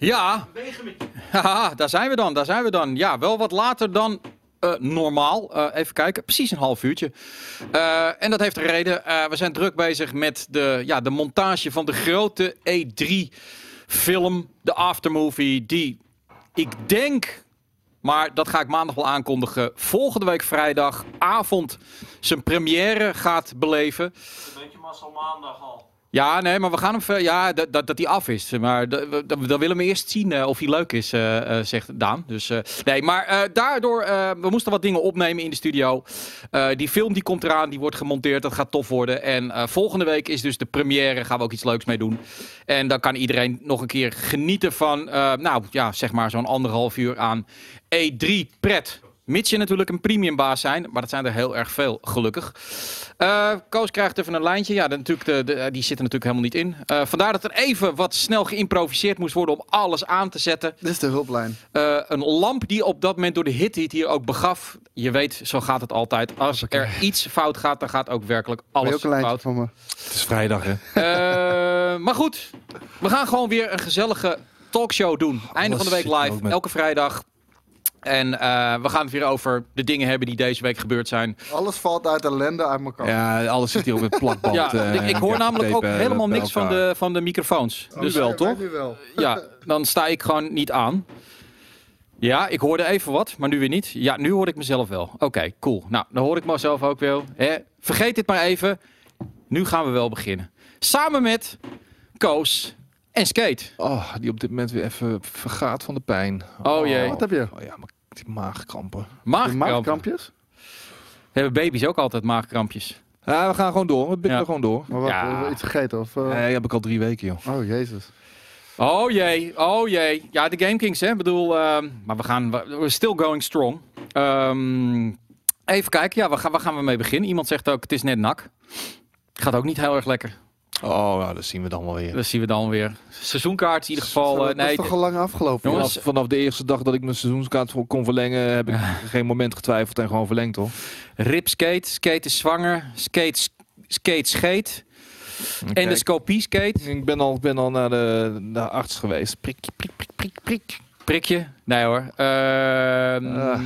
Ja, daar zijn we dan, daar zijn we dan. Ja, wel wat later dan eh, normaal. Eh, even kijken, precies een half uurtje. Eh, en dat heeft een reden. We zijn druk bezig met de, ja, de montage van de grote E3-film, de aftermovie, die ik denk, maar dat ga ik maandag wel aankondigen, volgende week vrijdagavond zijn première gaat beleven. Een beetje massa maandag al. Ja, nee, maar we gaan hem ja, dat, dat, die af is. Maar dan willen we eerst zien eh, of hij leuk is, eh, eh, zegt Daan. Dus nee, maar daardoor, we moesten wat dingen opnemen in de studio. Die film die komt eraan, die wordt gemonteerd, dat gaat tof worden. En volgende week is dus de première, gaan we ook iets leuks mee doen. En dan kan iedereen nog een keer genieten van, nou ja, zeg maar zo'n anderhalf uur aan E3 pret. Mits je natuurlijk een premiumbaas zijn, maar dat zijn er heel erg veel, gelukkig. Eh, Koos krijgt even een lijntje. Ja, de, natuurlijk de, de, die zit er natuurlijk helemaal niet in. Eh, vandaar dat er even wat snel geïmproviseerd moest worden om alles aan te zetten. Dit is de hulplijn. Eh, een lamp die op dat moment door de hit hier ook begaf. Je weet, zo gaat het altijd. Als er iets fout gaat, dan gaat ook werkelijk alles ook een lijntje fout. van me? Het is vrijdag, hè? Eh, maar goed, we gaan gewoon weer een gezellige talkshow doen. Einde van de week live, elke vrijdag. En eh, we gaan het weer over de dingen hebben die deze week gebeurd zijn. Alles valt uit ellende uit elkaar. Ja, alles zit hier op het plakband. Ja, eh, ik, ik hoor ja, namelijk ook helemaal niks van de, van de microfoons. Oh, Dus wel, toch? wel. ja, dan sta ik gewoon niet aan. Ja, ik hoorde even wat, maar nu weer niet. Ja, nu hoor ik mezelf wel. Oké, cool. Nou, dan hoor ik mezelf ook wel. Hè? Vergeet dit maar even. Nu gaan we wel beginnen. Samen met Koos en Skate. Oh, die op dit moment weer even vergaat van de pijn. Oh jee. Wat heb je? Oh ja, maar die maagkrampen. Maagkrampen. maagkrampjes? Hebben baby's ook altijd maagkrampjes? Ja, we gaan gewoon door. We bikken Ja. gewoon door. Maar wat, Ja. eh, iets vergeten? Of, eh? Nee, heb ik al drie weken, joh. Oh, jezus. Oh jee, oh jee. Ja, de Game Kings, hè. Ik bedoel, ehm, maar we gaan, we- we're still going strong. Ehm, even kijken, ja, waar gaan, waar gaan we mee beginnen? Iemand zegt ook, het is net nak. Gaat ook niet heel erg lekker. Oh, nou, dat zien we dan wel weer. Dat zien we dan weer. Seizoenkaart in ieder geval. dat eh, nee, is toch al lang afgelopen? Jongens, Vanaf, vanaf de eerste dag dat ik mijn seizoenskaart voor kon verlengen, heb ik geen moment getwijfeld en gewoon verlengd, hoor. Rip skate, skate is zwanger, skate, skate scheet. En de scopie skate. Ik ben al, ben al naar de, naar de arts geweest. Prik, prik, prik, prik, prik. Prikje? Nee hoor. Ehm, Ah.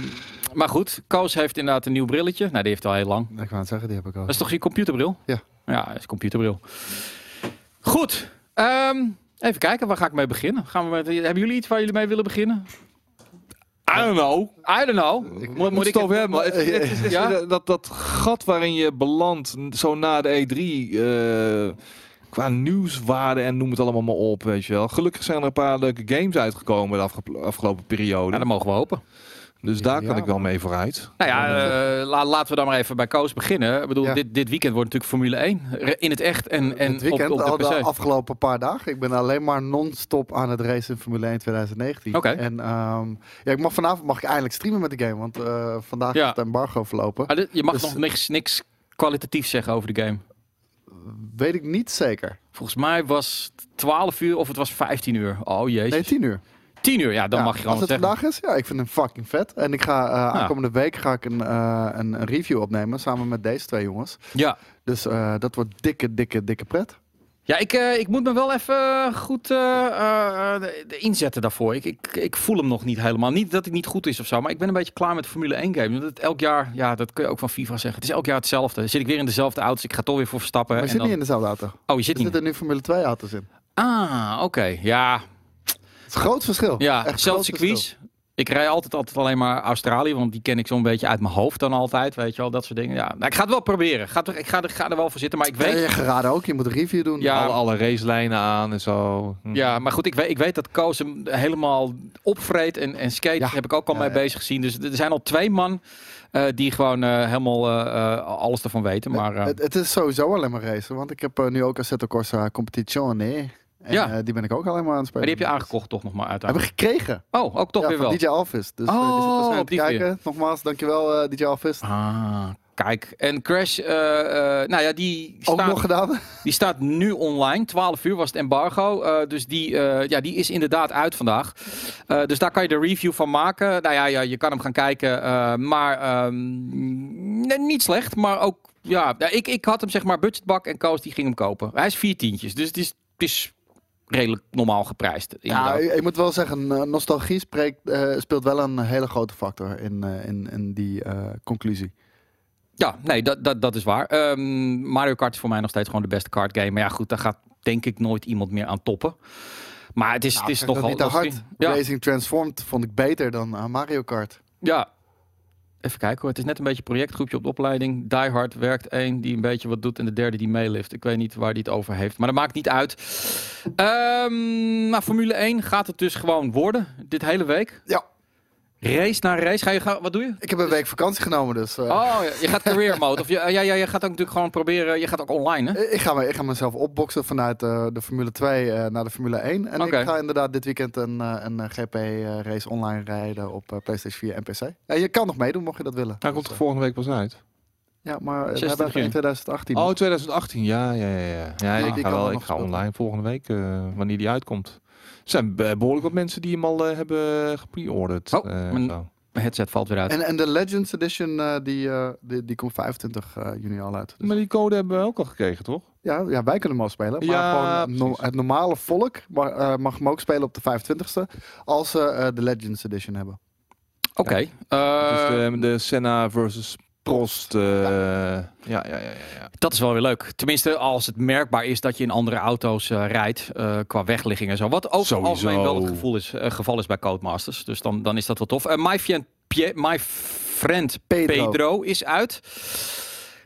Maar goed, Koos heeft inderdaad een nieuw brilletje. Nou, die heeft al heel lang. Ik wou het zeggen, die heb ik al. Dat is toch je computerbril? Ja. Ja, dat is computerbril. Goed. ehm, even kijken, waar ga ik mee beginnen? Gaan we met, hebben jullie iets waar jullie mee willen beginnen? I don't know. I don't know. Ik Moet, moet ik het over hebben. maar Het, het is- het is- Ja? dat, dat gat waarin je belandt, zo na de E3, eh, qua nieuwswaarde en noem het allemaal maar op, weet je wel. Gelukkig zijn er een paar leuke games uitgekomen de afge- afgelopen periode. Ja, dat mogen we hopen. Dus daar Ja, kan ik wel mee vooruit. Nou ja, eh, la- laten we dan maar even bij Koos beginnen. Ik bedoel, Ja. dit, dit weekend wordt natuurlijk Formule 1. Re- In het echt en, en het weekend, op, op al de de afgelopen paar dagen. Ik ben alleen maar non-stop aan het racen in Formule 1 2019. Oké. En ehm, ja, ik mag, vanavond mag ik eindelijk streamen met de game. Want eh, vandaag Ja. is het embargo verlopen. Maar dit- je mag Dus- nog niks, niks kwalitatiefs zeggen over de game. Weet ik niet zeker. Volgens mij was het 12 uur of het was 15 uur. Oh jezus. Nee, 10 uur. 10 uur, ja, dan Ja, mag je gewoon Als het zeggen. vandaag is, ja, ik vind hem fucking vet. En ik ga eh, aankomende week ga ik een, eh, een, een review opnemen samen met deze twee jongens. Ja, Dus eh, dat wordt dikke, dikke, dikke pret. ja ik, ik moet me wel even goed inzetten daarvoor. Ik, ik, ik voel hem nog niet helemaal. Niet dat het niet goed is of zo, maar ik ben een beetje klaar met de Formule 1 game. Want het elk jaar, ja, dat kun je ook van FIFA zeggen. Het is elk jaar hetzelfde. Dan zit ik weer in dezelfde auto's. Ik ga toch weer voor Verstappen. Maar je en zit dan... niet in dezelfde auto. Oh, je zit Er niet. zitten nu Formule 2 auto's in. Ah, oké. Ja, Het is een groot verschil. ja. Echt Zelfs circuits. Ik rij altijd, altijd alleen maar Australië, want die ken ik zo'n beetje uit mijn hoofd dan altijd. Weet je wel, dat soort dingen. Ja, nou, ik ga het wel proberen. Ga er, ik ga er, ga er wel voor zitten, maar ik weet... Ja, je geraden ook. Je moet een review doen. Ja. Alle, alle racelijnen aan en zo. Hm. Ja, maar goed, ik weet, ik weet dat Koos hem helemaal opvreet. En, en skate Ja. heb ik ook al Ja, mee ja. bezig gezien. Dus er zijn al twee man eh, die gewoon eh, helemaal eh, alles ervan weten. Maar eh, Het, het is sowieso alleen maar racen. Want ik heb nu ook Assetto Corsa Competizione. En Ja. eh, die ben ik ook alleen maar aan het maar spelen. die heb je aangekocht toch nog maar uiteindelijk. gekregen. Oh, ook toch ja, weer wel. DJ Alvis. Dus eh, die Oh, waarschijnlijk op die kijken. Nogmaals, dankjewel eh DJ Alvis. Ah, kijk. En Crash, nou ja, die Ook staat, nog gedaan. die staat nu online. 12 uur was het embargo. dus die, ja, die is inderdaad uit vandaag. Dus daar kan je de review van maken. Nou ja, ja je kan hem gaan kijken. maar ehm, nee, niet slecht. Maar ook, ja, ja, ik, ik had hem zeg maar budgetbak en Koos die ging hem kopen. Hij is vier tientjes. Dus het is, het is redelijk normaal geprijsd. Ja, inderdaad. ik, ik moet wel zeggen, eh, nostalgie spreekt, eh, speelt wel een hele grote factor in, eh, in, in die conclusie. Ja, nee, dat, dat, dat is waar. Ehm, Mario Kart is voor mij nog steeds gewoon de beste kart game. Maar ja, goed, daar gaat denk ik nooit iemand meer aan toppen. Maar het is, Nou, het is zeg toch dat al... niet te dat is- hard. Ja, Racing Transformed vond ik beter dan Mario Kart. ja. Even kijken hoor. Het is net een beetje projectgroepje op de opleiding. Die Hard werkt één die een beetje wat doet en de derde die meelift. Ik weet niet waar die het over heeft. Maar dat maakt niet uit. Nou, Formule 1 gaat het dus gewoon worden. Dit hele week. Ja. Race na race. Ga je, ga, wat doe je? Ik heb een week vakantie genomen, dus eh, Oh, ja, je gaat career mode. Of je, ja, ja, je gaat ook natuurlijk gewoon proberen. Je gaat ook online, hè? ik, ga me, ik ga mezelf opboksen vanuit eh, de Formule 2 eh, naar de Formule 1. En ik ga inderdaad dit weekend een, eh, een GP-race online rijden op eh, PlayStation 4 en PC. En je kan nog meedoen, mocht je dat willen. Hij komt er volgende week pas uit. eh, ja, maar we 26 hebben in juni. 2018. Oh, 2018. Ja, ja, ja. ja. ja Die ik ga, wel ik ga online volgende week, eh, wanneer die uitkomt. Er zijn be- behoorlijk wat mensen die hem al eh, hebben gepre-ordered. Oh, eh, mijn- zo. Headset valt weer uit. En, en de Legends Edition, eh, die, eh, die, die komt 25 eh, juni al uit. Dus- Maar die code hebben we ook al gekregen, toch? ja, ja, wij kunnen hem al spelen. Maar Ja, gewoon no- het normale volk mag, eh, mag hem ook spelen op de 25ste. Als ze eh, de Legends Edition hebben. Oké. dus eh, de, de Senna versus Prost. eh, ja. Ja, ja, ja, ja. Dat is wel weer leuk. Tenminste, als het merkbaar is dat je in andere auto's eh, rijdt. eh, qua wegligging en zo. Wat ook Sowieso. algemeen wel het gevoel is, geval is bij Codemasters. Dus dan, dan is dat wel tof. My, Pie- my friend Pedro. Pedro. is uit.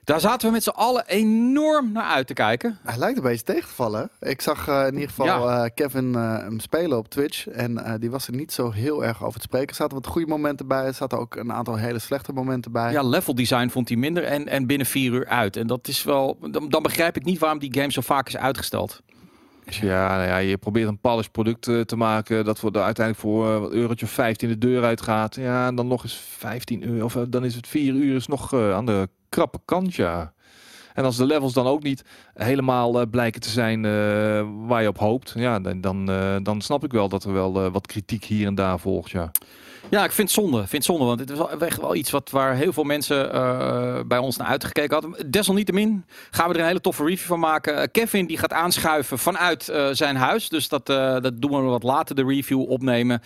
Daar zaten we met z'n allen enorm naar uit te kijken. Hij lijkt een beetje tegen te vallen. Ik zag eh, in ieder geval Ja. eh, Kevin eh, hem spelen op Twitch. En eh, die was er niet zo heel erg over te spreken. Er zaten wat goede momenten bij. Er zaten ook een aantal hele slechte momenten bij. Ja, level design vond hij minder en, en binnen vier uur uit. En dat is wel. Dan, dan begrijp ik niet waarom die game zo vaak is uitgesteld. Ja, nou ja, je probeert een polished product te maken dat voor de, uiteindelijk voor wat eurotje of 15 de deur uitgaat. Ja, en dan nog eens 15 euro. Of dan is het 4 uur is nog aan de krappe kant, ja. En als de levels dan ook niet helemaal eh, blijken te zijn eh, waar je op hoopt, ja, dan, dan, eh, dan snap ik wel dat er wel wat kritiek hier en daar volgt, ja. Ja, ik vind het zonde. Vind het zonde, want het is wel echt wel iets wat waar heel veel mensen eh, bij ons naar uitgekeken hadden. Desalniettemin gaan we er een hele toffe review van maken. Eh, Kevin die gaat aanschuiven vanuit eh, zijn huis, dus dat, dat doen we wat later de review opnemen.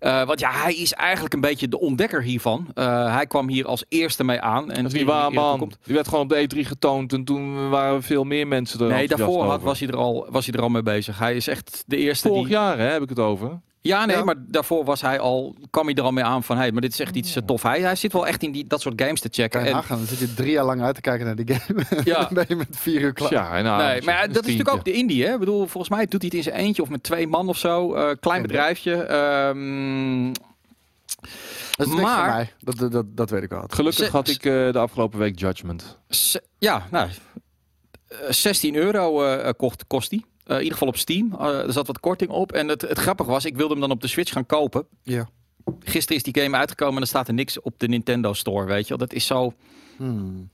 Want ja, hij is eigenlijk een beetje de ontdekker hiervan. Hij kwam hier als eerste mee aan. En Dat is niet waar, man. Die werd gewoon op de E3 getoond en toen waren veel meer mensen er Nee, daarvoor had, was, hij er al, was hij er al mee bezig. Hij is echt de eerste Vorig die... jaar hè, heb ik het over. Ja, nee, Ja. maar daarvoor was hij al, kwam hij er al mee aan van, hey, maar dit is echt iets tof. Hij, hij zit wel echt in die, dat soort games te checken. Kan je En, dan zit je drie jaar lang uit te kijken naar die game. Ja. dan ben je met vier uur klaar. Ja, nou, nee, maar dat is natuurlijk ook de indie, hè? Ik bedoel, volgens mij doet hij het in zijn eentje of met twee man of zo. Eh, klein bedrijfje. Ehm, Dat is niks Maar- voor mij. Dat, dat, dat, dat weet ik wel. Gelukkig had ik eh, de afgelopen week Judgment. ja, nou, eh, 16 euro eh, kocht, kost die. Eh, in ieder geval op Steam. Eh, er zat wat korting op. En het, het grappige was, ik wilde hem dan op de Switch gaan kopen. Ja. Gisteren is die game uitgekomen en er staat er niks op de Nintendo Store, weet je wel. Dat is zo... Hmm.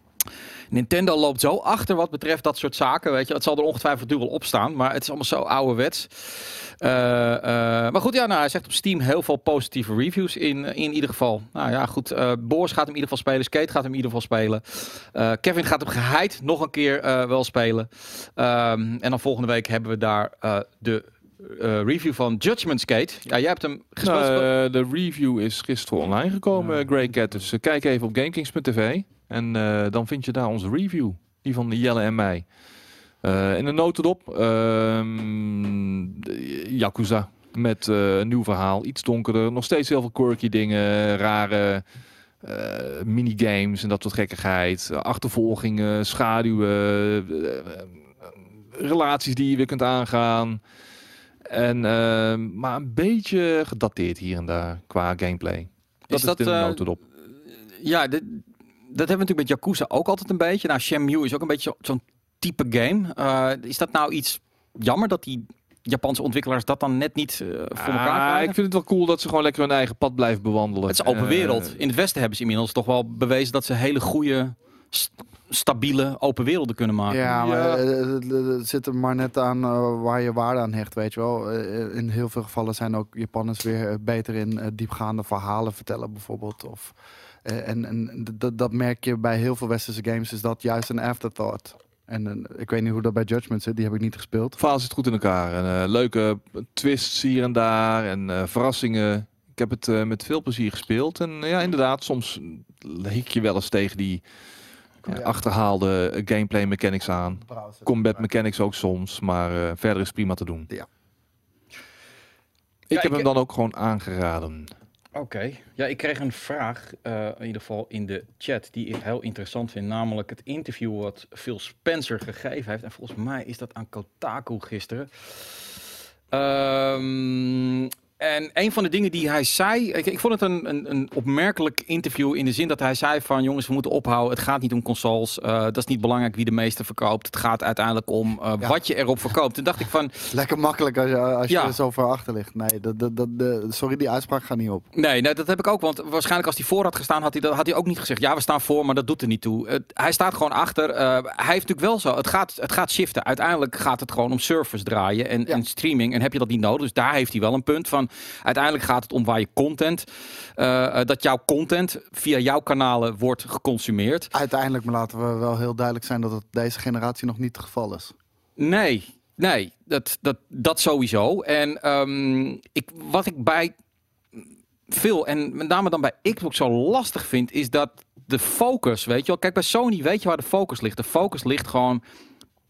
Nintendo loopt zo achter wat betreft dat soort zaken, weet je. Het zal er ongetwijfeld nu wel op staan, maar het is allemaal zo ouderwets. Eh, eh, maar goed, ja, nou, hij zegt op Steam heel veel positieve reviews in, in ieder geval. Nou ja, goed. eh Boris gaat hem in ieder geval spelen. Skate gaat hem in ieder geval spelen. Eh, Kevin gaat hem geheid nog een keer eh, wel spelen. Ehm, en dan volgende week hebben we daar eh, de eh, review van Judgment Skate. Ja, jij hebt hem gespeeld. Eh, de review is gisteren online gekomen, Ja. eh, Grey Cat. Dus eh, kijk even op GameKings.tv. En eh, dan vind je daar onze review. Die van Jelle en mij. Eh, in de notendop. ehm Yakuza. Met eh, een nieuw verhaal. Iets donkerder. Nog steeds heel veel quirky dingen. Rare minigames en dat soort gekkigheid. achtervolgingen, schaduwen. relaties die je weer kunt aangaan. En, eh, maar een beetje gedateerd hier en daar qua gameplay. Dat is, dat, de eh, notendop. Ja, dit, dat hebben we natuurlijk met Yakuza ook altijd een beetje. Nou, Shenmue is ook een beetje zo- zo'n type game. Eh, is dat nou iets jammer dat die Japanse ontwikkelaars dat dan net niet eh, voor elkaar Ah, krijgen? ik vind het wel cool dat ze gewoon lekker hun eigen pad blijven bewandelen. Het is open Eh, wereld. In het Westen hebben ze inmiddels toch wel bewezen dat ze hele goede, st- stabiele open werelden kunnen maken. Ja, maar Ja. het- zit er maar net aan waar je waarde aan hecht, weet je wel. In heel veel gevallen zijn ook Japanners weer beter in diepgaande verhalen vertellen, bijvoorbeeld. Of, en en d- dat- dat merk je bij heel veel westerse games, is dat juist een afterthought. En eh, ik weet niet hoe dat bij Judgment zit, die heb ik niet gespeeld. Verhaal zit goed in elkaar. En, eh, leuke twists hier en daar en eh, verrassingen. Ik heb het eh, met veel plezier gespeeld. En eh, ja, inderdaad, soms hik je wel eens tegen die eh, Ja. achterhaalde eh, gameplay mechanics aan. Combat mechanics ook soms, maar eh, verder is prima te doen. Ja. Ik Ja, heb ik- hem dan ook gewoon aangeraden. Oké. Ja, ik kreeg een vraag, eh, in ieder geval in de chat, die ik heel interessant vind. Namelijk het interview wat Phil Spencer gegeven heeft. En volgens mij is dat aan Kotaku gisteren. Ehm, en een van de dingen die hij zei, ik, ik vond het een, een, een opmerkelijk interview in de zin dat hij zei van jongens, we moeten ophouden. Het gaat niet om consoles. eh, dat is niet belangrijk wie de meeste verkoopt. Het gaat uiteindelijk om eh, Ja. wat je erop verkoopt. Toen dacht ik van, Lekker makkelijk als je, als Ja. er zo ver achter ligt. Nee, dat, dat, dat, sorry, die uitspraak gaat niet op. Nee, nee, dat heb ik ook. Want waarschijnlijk als hij voor had gestaan, had hij, dat, had hij ook niet gezegd. Ja, we staan voor, maar dat doet er niet toe. Het- hij staat gewoon achter. Eh, hij heeft natuurlijk wel zo. Het gaat, het gaat shiften. Uiteindelijk gaat het gewoon om servers draaien en, Ja. en streaming. En heb je dat niet nodig? Dus daar heeft hij wel een punt van. Uiteindelijk gaat het om waar je content. eh, eh, dat jouw content via jouw kanalen wordt geconsumeerd. Uiteindelijk maar laten we wel heel duidelijk zijn dat het deze generatie nog niet het geval is. Nee, nee, dat, dat, dat sowieso. En ehm, ik, wat ik bij veel, en met name dan bij Xbox zo lastig vind, is dat de focus, weet je wel. Kijk, bij Sony weet je waar de focus ligt. De focus ligt gewoon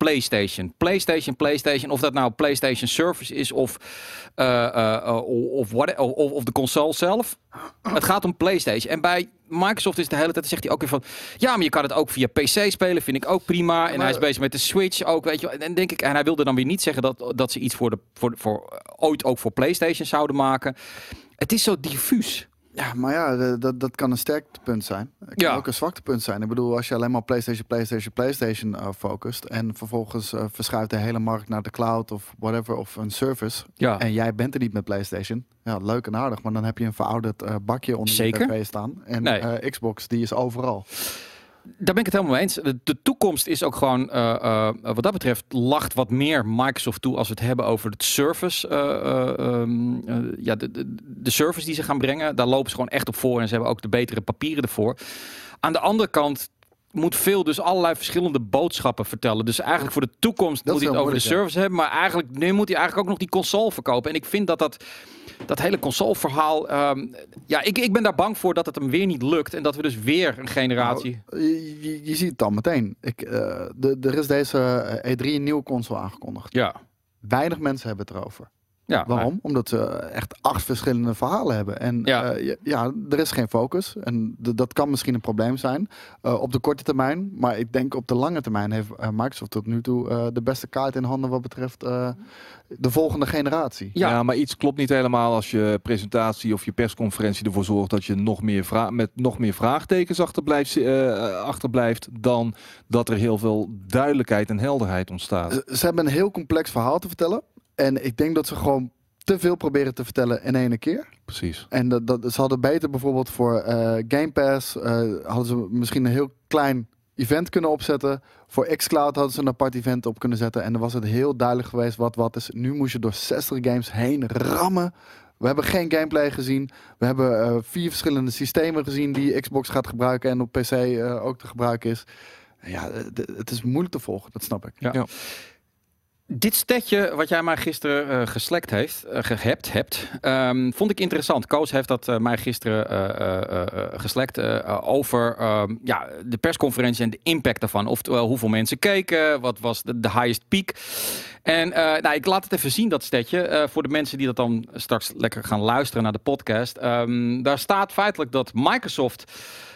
PlayStation. PlayStation, PlayStation. Of dat nou PlayStation Service is of, eh, eh, eh, of, what, of, of de console zelf. Het gaat om PlayStation. En bij Microsoft is de hele tijd, zegt hij ook weer van... Ja, maar je kan het ook via PC spelen, vind ik ook prima. En maar- hij is bezig met de Switch ook, weet je wel. En denk ik, en hij wilde dan weer niet zeggen dat, dat ze iets voor de, voor, voor, ooit ook voor PlayStation zouden maken. Het is zo diffuus. Ja, maar ja, dat, dat kan een sterktepunt zijn. Het kan Ja. ook een zwaktepunt zijn. Ik bedoel, als je alleen maar PlayStation, PlayStation, PlayStation eh, focust... en vervolgens eh, verschuift de hele markt naar de cloud of whatever, of een service... Ja. en jij bent er niet met PlayStation... ja, leuk en aardig, maar dan heb je een verouderd eh, bakje onder Zeker. je tv staan. En Nee. Xbox, die is overal. Daar ben ik het helemaal mee eens. De, toekomst is ook gewoon, eh, eh, wat dat betreft, lacht wat meer Microsoft toe als we het hebben over het service. eh, eh, ehm, eh, ja, de, de, de service die ze gaan brengen, daar lopen ze gewoon echt op voor en ze hebben ook de betere papieren ervoor. Aan de andere kant moet veel dus allerlei verschillende boodschappen vertellen. Dus eigenlijk voor de toekomst Dat moet hij het over de service hebben, maar eigenlijk nu moet hij eigenlijk ook nog die console verkopen. En ik vind dat dat dat hele consoleverhaal, ehm ja, ik, ik ben daar bang voor dat het hem weer niet lukt en dat we dus weer een generatie. Nou, je, ziet het dan meteen. Ik, eh, de, er is deze eh, E3 een nieuwe console aangekondigd. ja. Weinig mensen hebben het erover. Ja, Waarom? Omdat ze echt acht verschillende verhalen hebben. En Ja. ja, ja er is geen focus. En dat kan misschien een probleem zijn eh, op de korte termijn. Maar ik denk op de lange termijn heeft eh, Microsoft tot nu toe eh, de beste kaart in handen wat betreft eh, de volgende generatie. Ja. Ja. maar iets klopt niet helemaal als je presentatie of je persconferentie ervoor zorgt dat je nog meer vra- met nog meer vraagtekens achterblijft, eh, achterblijft dan dat er heel veel duidelijkheid en helderheid ontstaat. Ze, ze hebben een heel complex verhaal te vertellen. En ik denk dat ze gewoon te veel proberen te vertellen in één keer. Precies. En dat, dat, ze hadden beter bijvoorbeeld voor eh, Game Pass... eh, hadden ze misschien een heel klein event kunnen opzetten. Voor xCloud hadden ze een apart event op kunnen zetten. En dan was het heel duidelijk geweest wat wat is. Nu moest je door 60 games heen rammen. We hebben geen gameplay gezien. We hebben eh, vier verschillende systemen gezien die Xbox gaat gebruiken en op PC eh, ook te gebruiken is. Ja, het is moeilijk te volgen, dat snap ik. Ja. Ja. Dit stetje wat jij mij gisteren eh geslekt heeft, eh, gehebt hebt, ehm, vond ik interessant. Koos heeft dat eh, mij gisteren geslekt over ehm, ja, de persconferentie en de impact daarvan. Oftewel hoeveel mensen keken, wat was de, highest peak. En nou, ik laat het even zien, dat stetje, voor de mensen die dat dan straks lekker gaan luisteren naar de podcast. Ehm, daar staat feitelijk dat Microsoft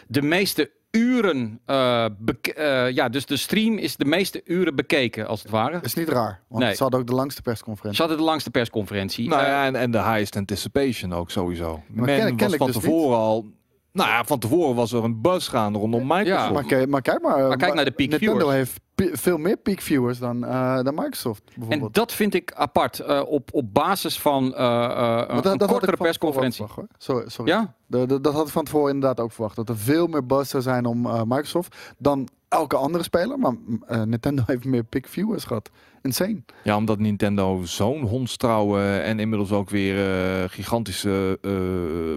de meeste uren, eh, eh, ja, dus de stream is de meeste uren bekeken, als het ware. Is niet raar, want Nee. ze hadden ook de langste persconferentie. Ze hadden de langste persconferentie. Nou Eh, ja, en, en de highest anticipation ook sowieso. Men ken- was kennelijk van dus tevoren al... Nou ja, van tevoren was er een buzz gaande rondom Microsoft. Maar, kijk- maar kijk maar. Maar kijk naar de peak Nintendo viewers. heeft veel meer peak viewers dan, eh, dan Microsoft en dat vind ik apart. eh, op, op basis van eh, eh, een, dat- een dat had ik kortere van persconferentie. verwacht. Sorry, sorry. Ja? De- de- dat had ik van tevoren inderdaad ook verwacht. Dat er veel meer buzz zou zijn om eh, Microsoft dan elke andere speler. Maar Nintendo heeft meer peak viewers gehad. Insane. Ja, omdat Nintendo zo'n hondstrouwe en inmiddels ook weer eh, gigantische eh,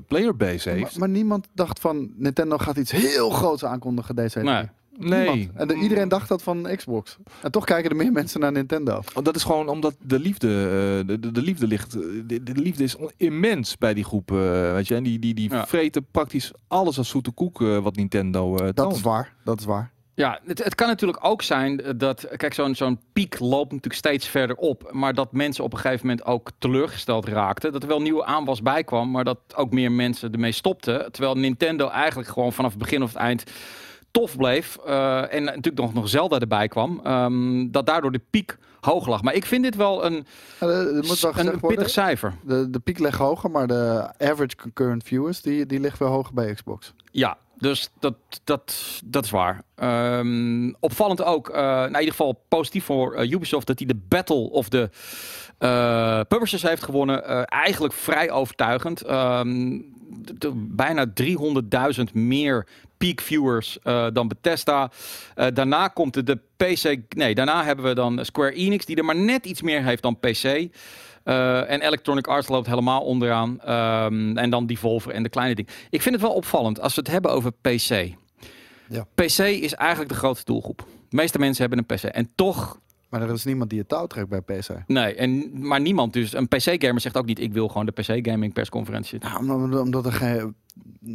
playerbase Maar, heeft. maar niemand dacht van Nintendo gaat iets heel groots aankondigen deze E3. Nee. Nee. Niemand. En de- iedereen dacht dat van Xbox. En toch kijken er meer mensen naar Nintendo. Want Dat is gewoon omdat de liefde, eh, de, de, de liefde ligt, de, de liefde is immens bij die groep, eh, weet je. En die, die, die Ja. vreten praktisch alles als zoete koek eh, wat Nintendo eh Dat toont. is waar. Dat is waar. Ja, het, het kan natuurlijk ook zijn dat, kijk, zo'n zo'n piek loopt natuurlijk steeds verder op, maar dat mensen op een gegeven moment ook teleurgesteld raakten. Dat er wel nieuwe aanwas bij kwam, maar dat ook meer mensen ermee stopten. Terwijl Nintendo eigenlijk gewoon vanaf het begin of het eind tof bleef. eh, en natuurlijk nog, nog Zelda erbij kwam. ehm, dat daardoor de piek hoog lag. Maar ik vind dit wel een, Ja, moet wel een pittig cijfer. De, de piek ligt hoger, maar de average concurrent viewers die, die ligt wel hoger bij Xbox. Ja, dus dat, dat, dat is waar. Ehm, opvallend ook, eh, nou, in ieder geval positief voor eh, Ubisoft, dat hij de Battle of the eh, Publishers heeft gewonnen. Eigenlijk vrij overtuigend. Ehm, bijna 300.000 meer peak viewers dan Bethesda. Daarna komt de, de PC. Nee, daarna hebben we dan Square Enix, die er maar net iets meer heeft dan PC. Eh, en Electronic Arts loopt helemaal onderaan. Ehm, en dan Devolver en de kleine dingen. Ik vind het wel opvallend als we het hebben over PC. Ja. PC is eigenlijk de grootste doelgroep. De meeste mensen hebben een PC. En toch, Maar er is niemand die het touw trekt bij PC. nee. En, maar niemand, dus een PC-gamer zegt ook niet... ik wil gewoon de PC-gaming persconferentie. Ja, omdat, omdat er geen...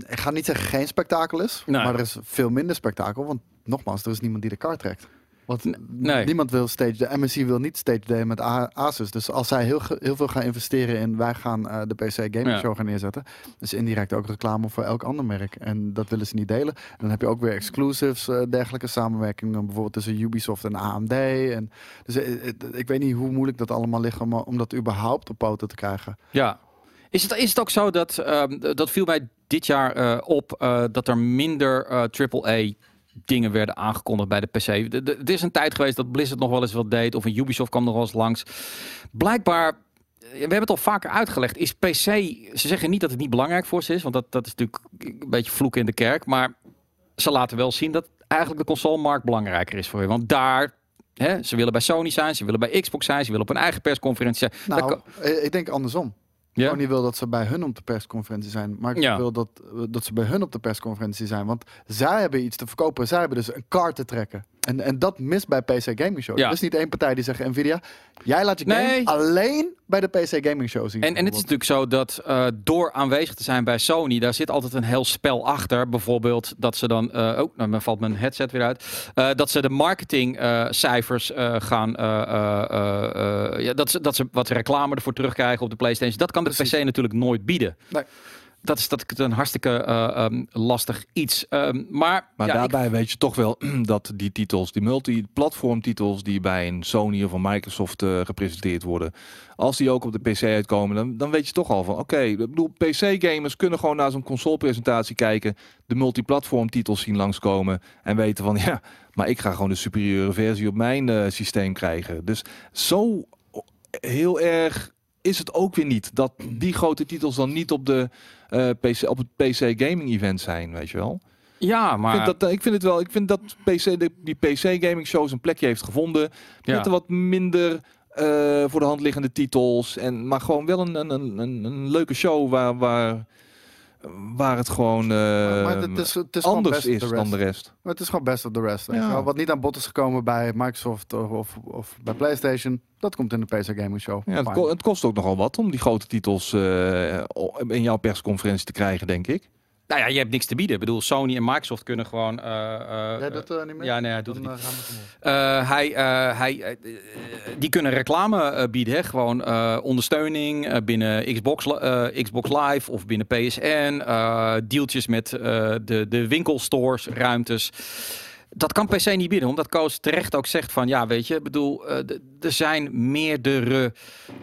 Ik ga niet zeggen geen spektakel is, Nee. maar er is veel minder spektakel. Want nogmaals, er is niemand die de kaart trekt. Want nee. niemand wil stage... De MSI wil niet stage day met Asus. Dus als zij heel, heel veel gaan investeren in... wij gaan eh, de PC Gaming Ja. Show gaan neerzetten... is indirect ook reclame voor elk ander merk. En dat willen ze niet delen. En dan heb je ook weer exclusives, eh, dergelijke samenwerkingen. Bijvoorbeeld tussen Ubisoft en AMD. En, dus eh, ik weet niet hoe moeilijk dat allemaal ligt... om, om dat überhaupt op poten te krijgen. Ja. Is het, is het ook zo dat, ehm, dat viel mij dit jaar eh, op, eh, dat er minder eh AAA dingen werden aangekondigd bij de PC. Het is een tijd geweest dat Blizzard nog wel eens wat deed, of een Ubisoft kwam nog wel eens langs. Blijkbaar, eh, we hebben het al vaker uitgelegd, is PC, ze zeggen niet dat het niet belangrijk voor ze is, want dat, dat is natuurlijk een beetje vloeken in de kerk, maar ze laten wel zien dat eigenlijk de consolemarkt belangrijker is voor je. Want daar, hè, ze willen bij Sony zijn, ze willen bij Xbox zijn, ze willen op een eigen persconferentie zijn. Nou, kan- eh, ik denk andersom. Ja? Wil dat ze bij hun op de persconferentie zijn. Microsoft Ja. wil dat, dat ze bij hun op de persconferentie zijn. Want zij hebben iets te verkopen. Zij hebben dus een kaart te trekken. En, en dat mist bij PC Gaming Show. Ja. Er is niet één partij die zegt Nvidia... jij laat je Nee. game alleen bij de PC Gaming Show zien. En, en het is natuurlijk zo dat eh, door aanwezig te zijn bij Sony, daar zit altijd een heel spel achter. Bijvoorbeeld dat ze dan, eh oh, nou dan valt mijn headset weer uit, Eh, dat ze de marketingcijfers gaan, ja, dat, ze, dat ze wat reclame ervoor terugkrijgen op de PlayStation. Dat kan de Precies. PC natuurlijk nooit bieden. Nee. Dat is dat een hartstikke eh, ehm, lastig iets. Ehm, maar Maar ja, ik- daarbij weet je toch wel dat die titels, die multi-platform titels die bij een Sony of een Microsoft eh, gepresenteerd worden, als die ook op de PC uitkomen, dan, dan weet je toch al van oké, ik bedoel, PC-gamers kunnen gewoon naar zo'n console-presentatie kijken, de multi-platform titels zien langskomen en weten van ja, maar ik ga gewoon de superieure versie op mijn eh, systeem krijgen. Dus zo heel erg is het ook weer niet dat die grote titels dan niet op de eh, PC op het PC gaming event zijn, weet je wel. ja, Ik maar vind, dat, eh, ik vind het wel. Ik vind dat PC, de, die PC gaming show zijn plekje heeft gevonden. ja. Met wat minder eh, voor de hand liggende titels. En, maar gewoon wel een, een, een, een, een leuke show waar, waar, waar het gewoon eh, maar het is, het is gewoon anders is dan de rest. Maar het is gewoon best of the rest. Ja. Wat niet aan bod is gekomen bij Microsoft of, of, of bij PlayStation... dat komt in de PC Gaming Show. Ja, het, Fine. ko- het kost ook nogal wat om die grote titels eh, in jouw persconferentie te krijgen, denk ik. Nou ja, je hebt niks te bieden. Ik bedoel, Sony en Microsoft kunnen gewoon... eh, eh, Jij doet er niet meer? ja, nee, hij doet het Dan, niet. eh, het. Eh, hij, eh, hij, eh, eh, die kunnen reclame eh, bieden, hè? gewoon eh, ondersteuning eh, binnen Xbox, eh, Xbox Live of binnen PSN, eh deeltjes met eh, de, de winkelstores, ruimtes. Dat kan PC niet bieden, omdat Koos terecht ook zegt van ja, weet je, bedoel, eh, er zijn meerdere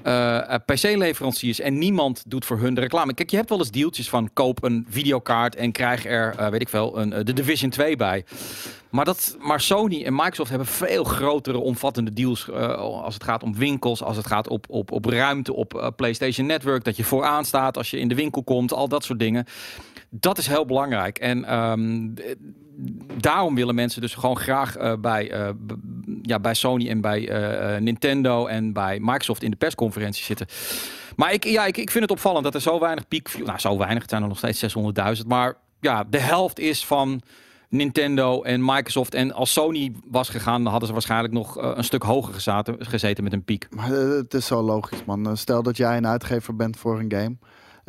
eh, eh, PC-leveranciers en niemand doet voor hun de reclame. Kijk, je hebt wel eens deeltjes van koop een videokaart en krijg er, weet ik veel, een, de Division 2 bij. Maar, dat, maar Sony en Microsoft hebben veel grotere, omvattende deals als het gaat om winkels, als het gaat op, op, op ruimte, op PlayStation Network, dat je vooraan staat als je in de winkel komt, al dat soort dingen. Dat is heel belangrijk. En ehm, daarom willen mensen dus gewoon graag eh, bij, eh, ja, bij Sony en bij eh, Nintendo en bij Microsoft in de persconferentie zitten. Maar ik, ja, ik, ik vind het opvallend dat er zo weinig piek... Nou, zo weinig. Het zijn er nog steeds 600.000. Maar ja, de helft is van Nintendo en Microsoft. En als Sony was gegaan, dan hadden ze waarschijnlijk nog een stuk hoger gezaten, gezeten met een piek. Maar het is zo logisch, man. Stel dat jij een uitgever bent voor een game.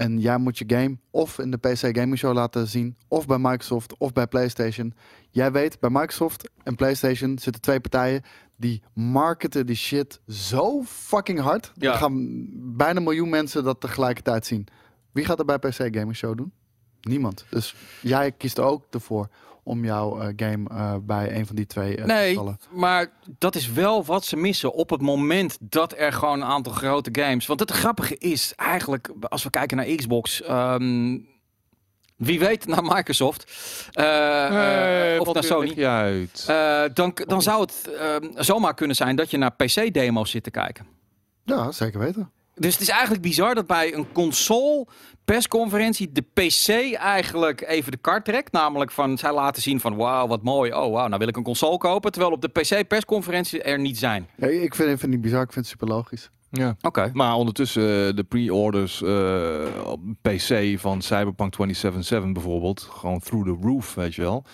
En jij moet je game of in de PC Gaming Show laten zien, of bij Microsoft, of bij PlayStation. Jij weet, bij Microsoft en PlayStation zitten twee partijen die marketen die shit zo fucking hard. Ja. Er gaan bijna een miljoen mensen dat tegelijkertijd zien. Wie gaat er bij PC Gaming Show doen? Niemand. Dus jij kiest er ook ervoor om jouw eh, game eh, bij een van die twee eh, te Nee, stallen. maar dat is wel wat ze missen op het moment dat er gewoon een aantal grote games. Want het grappige is eigenlijk, als we kijken naar Xbox. ehm, wie weet naar Microsoft of naar Sony. uit. Eh, dan, dan zou het ehm, zomaar kunnen zijn dat je naar PC-demo's zit te kijken. Ja, zeker weten. Dus het is eigenlijk bizar dat bij een console persconferentie de PC eigenlijk even de kart trekt. Namelijk van, zij laten zien van, wauw, wat mooi. Oh, wauw, nou wil ik een console kopen. Terwijl op de PC persconferentie er niet zijn. Ja, ik vind, ik vind het niet bizar, ik vind het super logisch. ja. Oké. Maar ondertussen eh, de pre-orders eh, op PC van Cyberpunk 2077 bijvoorbeeld, gewoon through the roof, weet je wel.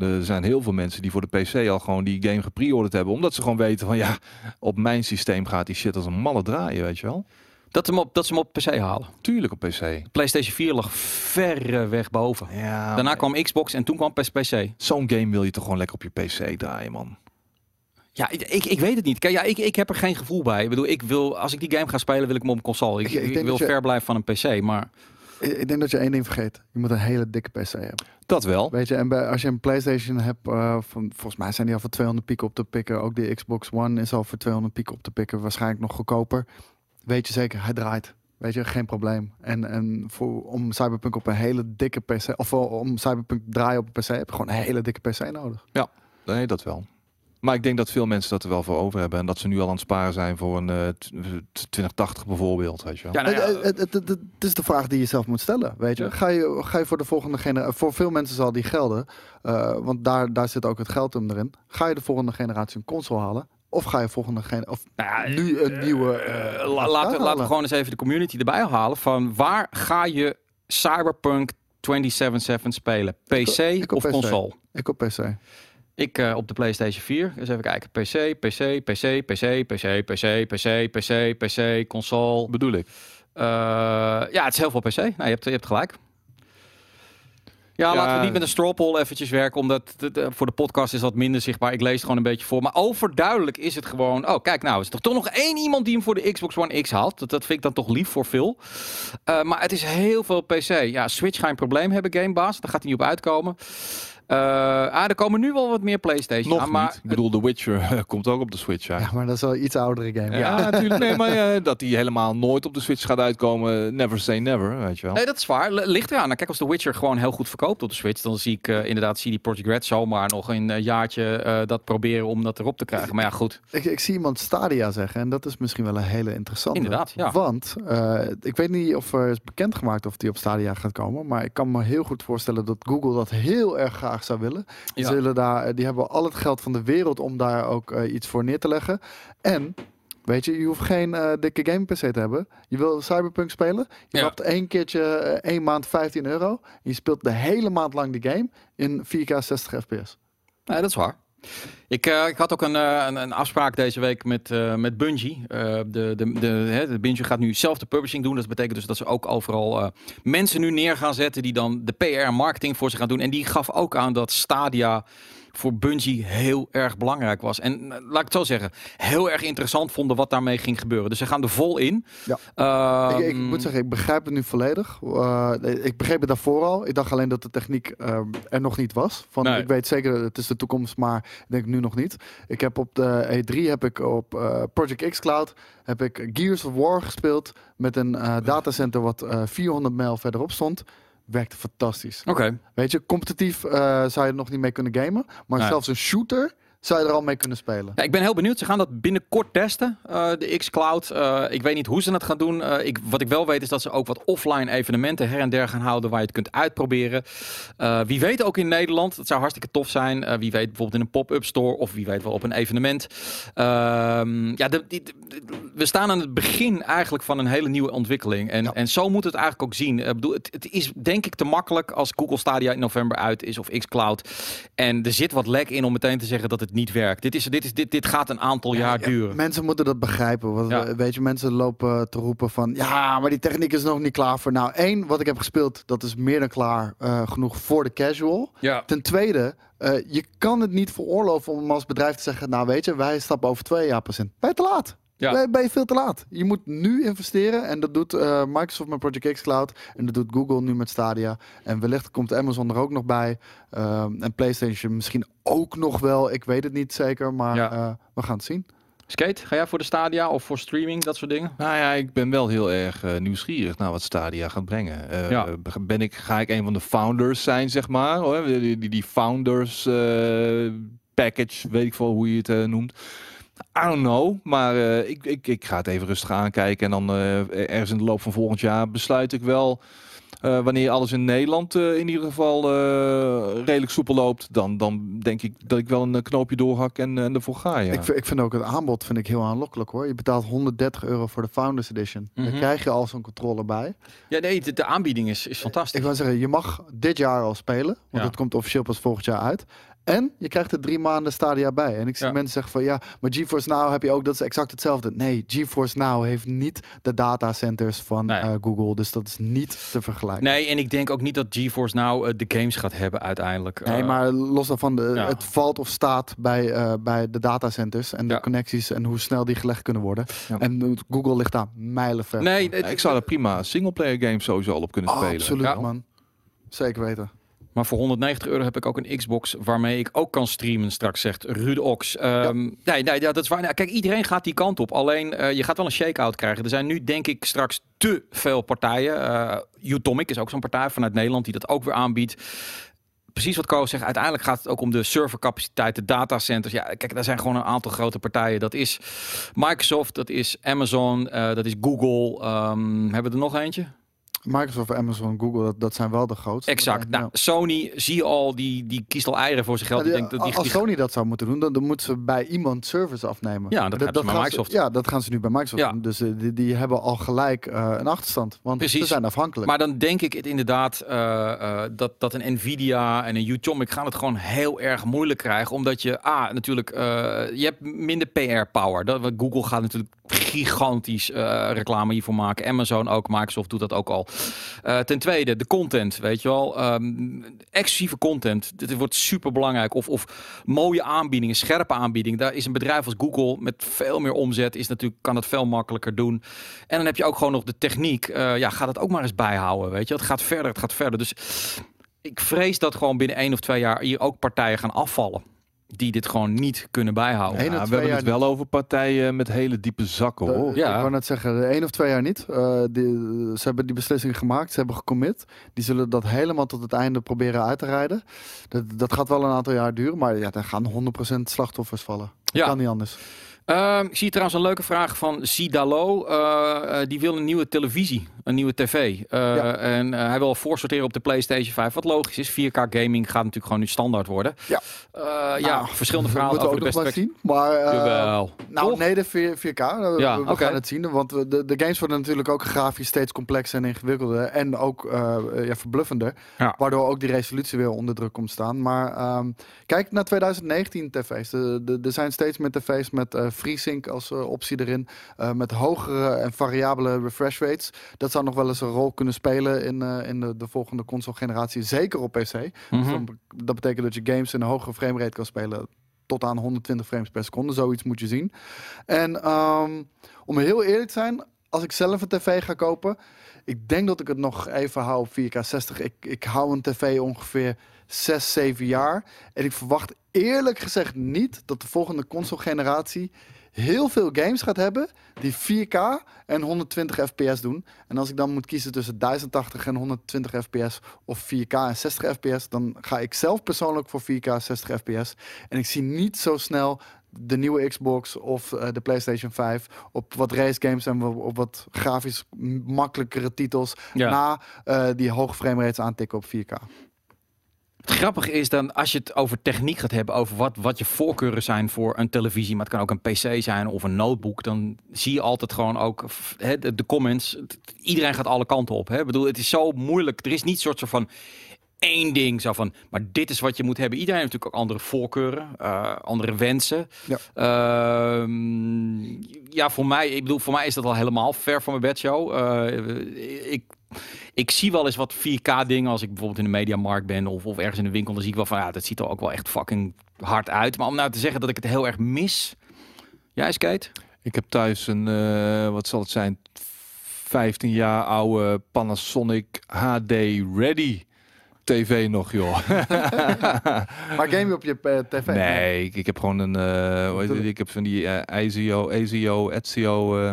Er zijn heel veel mensen die voor de PC al gewoon die game gepre-orderd hebben, omdat ze gewoon weten van ja, op mijn systeem gaat die shit als een malle draaien, weet je wel. Dat, ze hem op, dat ze hem op PC halen. Tuurlijk op PC. PlayStation 4 lag verre weg boven. Ja, Daarna kwam Xbox en toen kwam PC. zo'n game wil je toch gewoon lekker op je PC draaien, man. Ja, ik, ik, weet het niet. Kijk, ja, ik, ik heb er geen gevoel bij. Ik bedoel, ik wil, als ik die game ga spelen, wil ik hem op een console. Ik, wil je- ver blijven van een PC, maar... Ik, denk dat je één ding vergeet. Je moet een hele dikke PC hebben. Dat wel. Weet je, en bij, als je een PlayStation hebt, eh, van, volgens mij zijn die al voor 200 piek op te pikken. Ook de Xbox One is al voor 200 piek op te pikken. Waarschijnlijk nog goedkoper. Weet je zeker, hij draait. Weet je, geen probleem. En, en voor, om Cyberpunk op een hele dikke PC, of om Cyberpunk draaien op een PC, heb je gewoon een hele dikke PC nodig. Nee, dat wel. Maar ik denk dat veel mensen dat er wel voor over hebben. En dat ze nu al aan het sparen zijn voor een eh, t- 2080 bijvoorbeeld, weet je wel. Ja, nou ja, het, het, het, het- het is de vraag die je zelf moet stellen. Weet je, Ja. ga, je ga je voor de volgende generatie, voor veel mensen zal die gelden, eh, want daar, daar zit ook het geld hem erin. Ga je de volgende generatie een console halen? Of ga je volgende gen of nou ja, nu een nieuwe. eh, Eh, la- laten, laten we gewoon eens even de community erbij halen. Van waar ga je Cyberpunk 2077 spelen? PC ik op of PC. console? Ik op PC. Ik eh, op de PlayStation 4. Eens even kijken. PC, PC, PC, PC, PC, PC, PC, PC, PC, console. Bedoel ik. Eh, ja, het is heel veel PC. Nou, je, hebt, je hebt gelijk. Ja, Ja. laten we niet met een straw poll eventjes werken, omdat eh, voor de podcast is dat minder zichtbaar. Ik lees het gewoon een beetje voor. Maar overduidelijk is het gewoon... Oh, kijk nou, is er toch nog één iemand die hem voor de Xbox One X haalt. Dat, dat vind ik dan toch lief voor veel. Maar het is heel veel PC. Ja, Switch ga je een probleem hebben, Gamebaas. Daar gaat hij niet op uitkomen. Eh, ah, er komen nu wel wat meer PlayStation Nog aan, maar niet. Ik bedoel, The Witcher komt ook op de Switch uit. Ja, maar dat is wel een iets oudere game. Ja, natuurlijk. Nee, maar eh, dat die helemaal nooit op de Switch gaat uitkomen. Never say never, weet je wel. Nee, dat is waar. Ligt eraan. Nou, kijk, als The Witcher gewoon heel goed verkoopt op de Switch, dan zie ik eh, inderdaad CD Projekt Red zomaar nog een eh, jaartje eh, dat proberen om dat erop te krijgen. Maar ja, goed. Ik, ik zie iemand Stadia zeggen en dat is misschien wel een hele interessante. Inderdaad, ja. Want eh, ik weet niet of er is bekendgemaakt of die op Stadia gaat komen, maar ik kan me heel goed voorstellen dat Google dat heel erg graag zou willen. Die, Ja. zullen daar, eh, die hebben al het geld van de wereld om daar ook eh, iets voor neer te leggen. En Weet je, je hoeft geen eh, dikke game PC te hebben. Je wil Cyberpunk spelen. Je Ja. hebt één keertje, eh, één maand 15 euro. En je speelt de hele maand lang die game in 4K 60 fps. Nee, dat is waar. Ik, eh, ik had ook een, eh, een, een afspraak deze week met, eh, met Bungie. De, de, de, de Bungie gaat nu zelf de publishing doen. Dat betekent dus dat ze ook overal mensen nu neer gaan zetten die dan de PR en marketing voor ze gaan doen. En die gaf ook aan dat Stadia voor Bungie heel erg belangrijk was. En eh, laat ik het zo zeggen, heel erg interessant vonden wat daarmee ging gebeuren. Dus ze gaan er vol in. Ja. Ehm, ik, ik moet zeggen, ik begrijp het nu volledig. Eh, ik begreep het daarvoor al. Ik dacht alleen dat de techniek eh, er nog niet was. Van, Nee. Ik weet zeker, het is de toekomst, maar ik denk nu nog niet. Ik heb op de E3 heb ik op eh, Project X Cloud heb ik Gears of War gespeeld met een datacenter wat eh, 400 mijl verderop stond. Werkte fantastisch. Oké. Weet je, competitief eh, zou je er nog niet mee kunnen gamen. Maar zelfs een shooter zou je er al mee kunnen spelen. Ja, ik ben heel benieuwd. Ze gaan dat binnenkort testen, eh, de xCloud. Eh ik weet niet hoe ze het gaan doen. Eh, ik, wat ik wel weet is dat ze ook wat offline evenementen her en der gaan houden waar je het kunt uitproberen. Wie weet ook in Nederland. Dat zou hartstikke tof zijn. Wie weet bijvoorbeeld in een pop-up store of wie weet wel op een evenement. Ehm, ja, de, die- de- we staan aan het begin eigenlijk van een hele nieuwe ontwikkeling. En, Ja. en zo moet het eigenlijk ook zien. Ik bedoel, het, het is denk ik te makkelijk als Google Stadia in november uit is of xCloud. En er zit wat lek in om meteen te zeggen dat het niet werkt. Dit, is, dit, is, dit, dit gaat een aantal jaar Ja, duren. Mensen moeten dat begrijpen. Want, Ja. eh, Weet je, mensen lopen te roepen van... Ja, maar die techniek is nog niet klaar voor. Nou, één, wat ik heb gespeeld, dat is meer dan klaar eh, genoeg voor de casual. Ja. Ten tweede, eh, je kan het niet veroorloven om als bedrijf te zeggen... Nou, weet je, wij stappen over twee jaar pas in. Ben je te laat? Ja. Ben, ben je veel te laat? Je moet nu investeren. En dat doet eh, Microsoft met Project X Cloud. En dat doet Google nu met Stadia. En wellicht komt Amazon er ook nog bij. Ehm, en PlayStation misschien ook nog wel. Ik weet het niet zeker, maar Ja. eh, we gaan het zien. Skate, ga jij voor de Stadia of voor streaming, dat soort dingen? Nou ja, ik ben wel heel erg eh, nieuwsgierig naar wat Stadia gaat brengen. Eh, Ja. ben ik, ga ik een van de founders zijn, zeg maar? Hoor? Die, die, die founders eh, package, weet ik veel hoe je het eh, noemt. I don't know, maar eh, ik, ik, ik ga het even rustig aankijken. En dan eh, ergens in de loop van volgend jaar besluit ik wel... eh, wanneer alles in Nederland in ieder geval eh, redelijk soepel loopt, dan, dan denk ik dat ik wel een knoopje doorhak en, en ervoor ga. Ja. Ik, vind- ik vind ook het aanbod vind ik heel aanlokkelijk hoor. Je betaalt 130 euro voor de Founders Edition. Dan krijg je al zo'n controller bij. Ja, nee, de, de aanbieding is, is fantastisch. Ik wil zeggen, je mag dit jaar al spelen. Want Ja. het komt officieel pas volgend jaar uit. En je krijgt er drie maanden Stadia bij. En ik zie Ja. mensen zeggen van ja, maar GeForce Now heb je ook, dat is exact hetzelfde. Nee, GeForce Now heeft niet de datacenters van Nee. eh, Google. Dus dat is niet te vergelijken. Nee, en ik denk ook niet dat GeForce nou eh, de games gaat hebben uiteindelijk. Nee, Eh, maar los daarvan, de, ja. het valt of staat bij, eh, bij de datacenters en de Ja. connecties en hoe snel die gelegd kunnen worden. Ja. En Google ligt daar mijlenver. Nee, van. het- Ja, ik zou er prima singleplayer games sowieso al op kunnen spelen. absoluut Ja. man. Zeker weten. Maar voor 190 euro heb ik ook een Xbox waarmee ik ook kan streamen straks, zegt Ruud Ox. Ehm, nee, nee, dat is waar. Nou, kijk, iedereen gaat die kant op. Alleen, eh, je gaat wel een shake-out krijgen. Er zijn nu, denk ik, straks te veel partijen. Eh Utomic is ook zo'n partij vanuit Nederland die dat ook weer aanbiedt. Precies wat Koos zegt, uiteindelijk gaat het ook om de servercapaciteit, de datacenters. Ja, kijk, daar zijn gewoon een aantal grote partijen. Dat is Microsoft, dat is Amazon, eh, dat is Google. Ehm, hebben we er nog eentje? Microsoft, Amazon, Google, dat, dat zijn wel de grootste. Exact. Nou, Sony, zie je al, die, die kiest al eieren voor zijn geld. Ja, Ik die- denk dat die, als die- Sony dat zou moeten doen, dan, dan moeten ze bij iemand service afnemen. Ja, dat ze bij gaan Microsoft. ja, dat gaan ze nu bij Microsoft Ja. doen. Dus eh, die, die hebben al gelijk eh, een achterstand. Want Precies. ze zijn afhankelijk. Maar dan denk ik het inderdaad eh, dat, dat een Nvidia en een Utomic gaan het gewoon heel erg moeilijk krijgen. Omdat je, ah, natuurlijk, je hebt minder PR-power. Dat, Google gaat natuurlijk gigantisch reclame hiervoor maken. Amazon ook, Microsoft doet dat ook al. Eh, ten tweede, de content, weet je wel. Exclusieve content, dit wordt super belangrijk. Of, of mooie aanbiedingen, scherpe aanbiedingen. Daar is een bedrijf als Google met veel meer omzet, is natuurlijk, kan het veel makkelijker doen. En dan heb je ook gewoon nog de techniek. Eh, ja, ga dat ook maar eens bijhouden, weet je. Het gaat verder, het gaat verder. Dus ik vrees dat gewoon binnen één of twee jaar hier ook partijen gaan afvallen. Die dit gewoon niet kunnen bijhouden. Ja, we hebben het wel over partijen met hele diepe zakken De- hoor. Ja. Ik wou net zeggen, de één of twee jaar niet. Eh, die, ze hebben die beslissing gemaakt, ze hebben gecommit. Die zullen dat helemaal tot het einde proberen uit te rijden. Dat, dat gaat wel een aantal jaar duren, maar ja, daar gaan 100% slachtoffers vallen. Ja. Kan niet anders. Ehm, ik zie trouwens een leuke vraag van Sidalo. Eh, eh, die wil een nieuwe televisie, een nieuwe tv. Eh, Ja. En hij wil voorsorteren op de PlayStation 5. Wat logisch is, 4K gaming gaat natuurlijk gewoon nu standaard worden. Ja. Ja, Nou, verschillende verhalen moeten over ook de nog beste maar zien. Maar. Nou, nee, de 4, 4K. eh, Ja, we gaan het zien. Want de, de games worden natuurlijk ook grafisch steeds complexer en ingewikkelder. En ook ja, verbluffender. Ja. Waardoor ook die resolutie weer onder druk komt staan. Maar ehm, kijk naar 2019 tv's. Er zijn steeds meer tv's met FreeSync als eh, optie erin. eh, met hogere en variabele refresh rates. Dat zou nog wel eens een rol kunnen spelen in, eh, in de, de volgende console generatie. Zeker op PC. Dus Mhm. dat betekent dat je games in een hogere framerate kan spelen tot aan 120 frames per seconde. Zoiets moet je zien. En ehm, om heel eerlijk te zijn, als ik zelf een tv ga kopen, ik denk dat ik het nog even hou op 4K 60. Ik, ik hou een tv ongeveer 6, 7 jaar. En ik verwacht eerlijk gezegd niet dat de volgende console generatie heel veel games gaat hebben die 4K en 120 fps doen. En als ik dan moet kiezen tussen 1080 en 120 fps of 4K en 60 fps, dan ga ik zelf persoonlijk voor 4K 60 fps. En ik zie niet zo snel de nieuwe Xbox of eh, de PlayStation 5 op wat race games en op wat grafisch makkelijkere titels Ja. na eh, die hoge framerates aantikken op 4K. Het grappige is dan, als je het over techniek gaat hebben, over wat, wat je voorkeuren zijn voor een televisie, maar het kan ook een PC zijn of een notebook, dan zie je altijd gewoon ook de, comments. Iedereen gaat alle kanten op. Hè? Ik bedoel, het is zo moeilijk. Er is niet soort van één ding zo van, maar dit is wat je moet hebben. Iedereen heeft natuurlijk ook andere voorkeuren, eh, andere wensen. Ja. Ehm, ja, voor mij, ik bedoel, voor mij is dat al helemaal ver van mijn bedshow. Eh ik ik zie wel eens wat 4K dingen als ik bijvoorbeeld in de mediamarkt ben of, of ergens in de winkel. Dan zie ik wel van ja, dat ziet er ook wel echt fucking hard uit. Maar om nou te zeggen dat ik het heel erg mis. Ja, Skate? Ik heb thuis een, eh, wat zal het zijn, 15 jaar oude Panasonic HD Ready TV nog, joh. Maar game je op je eh, tv? nee, ik, ik heb gewoon een, eh, hoe heet het? ik heb van die eh IZO, AZO, Ezio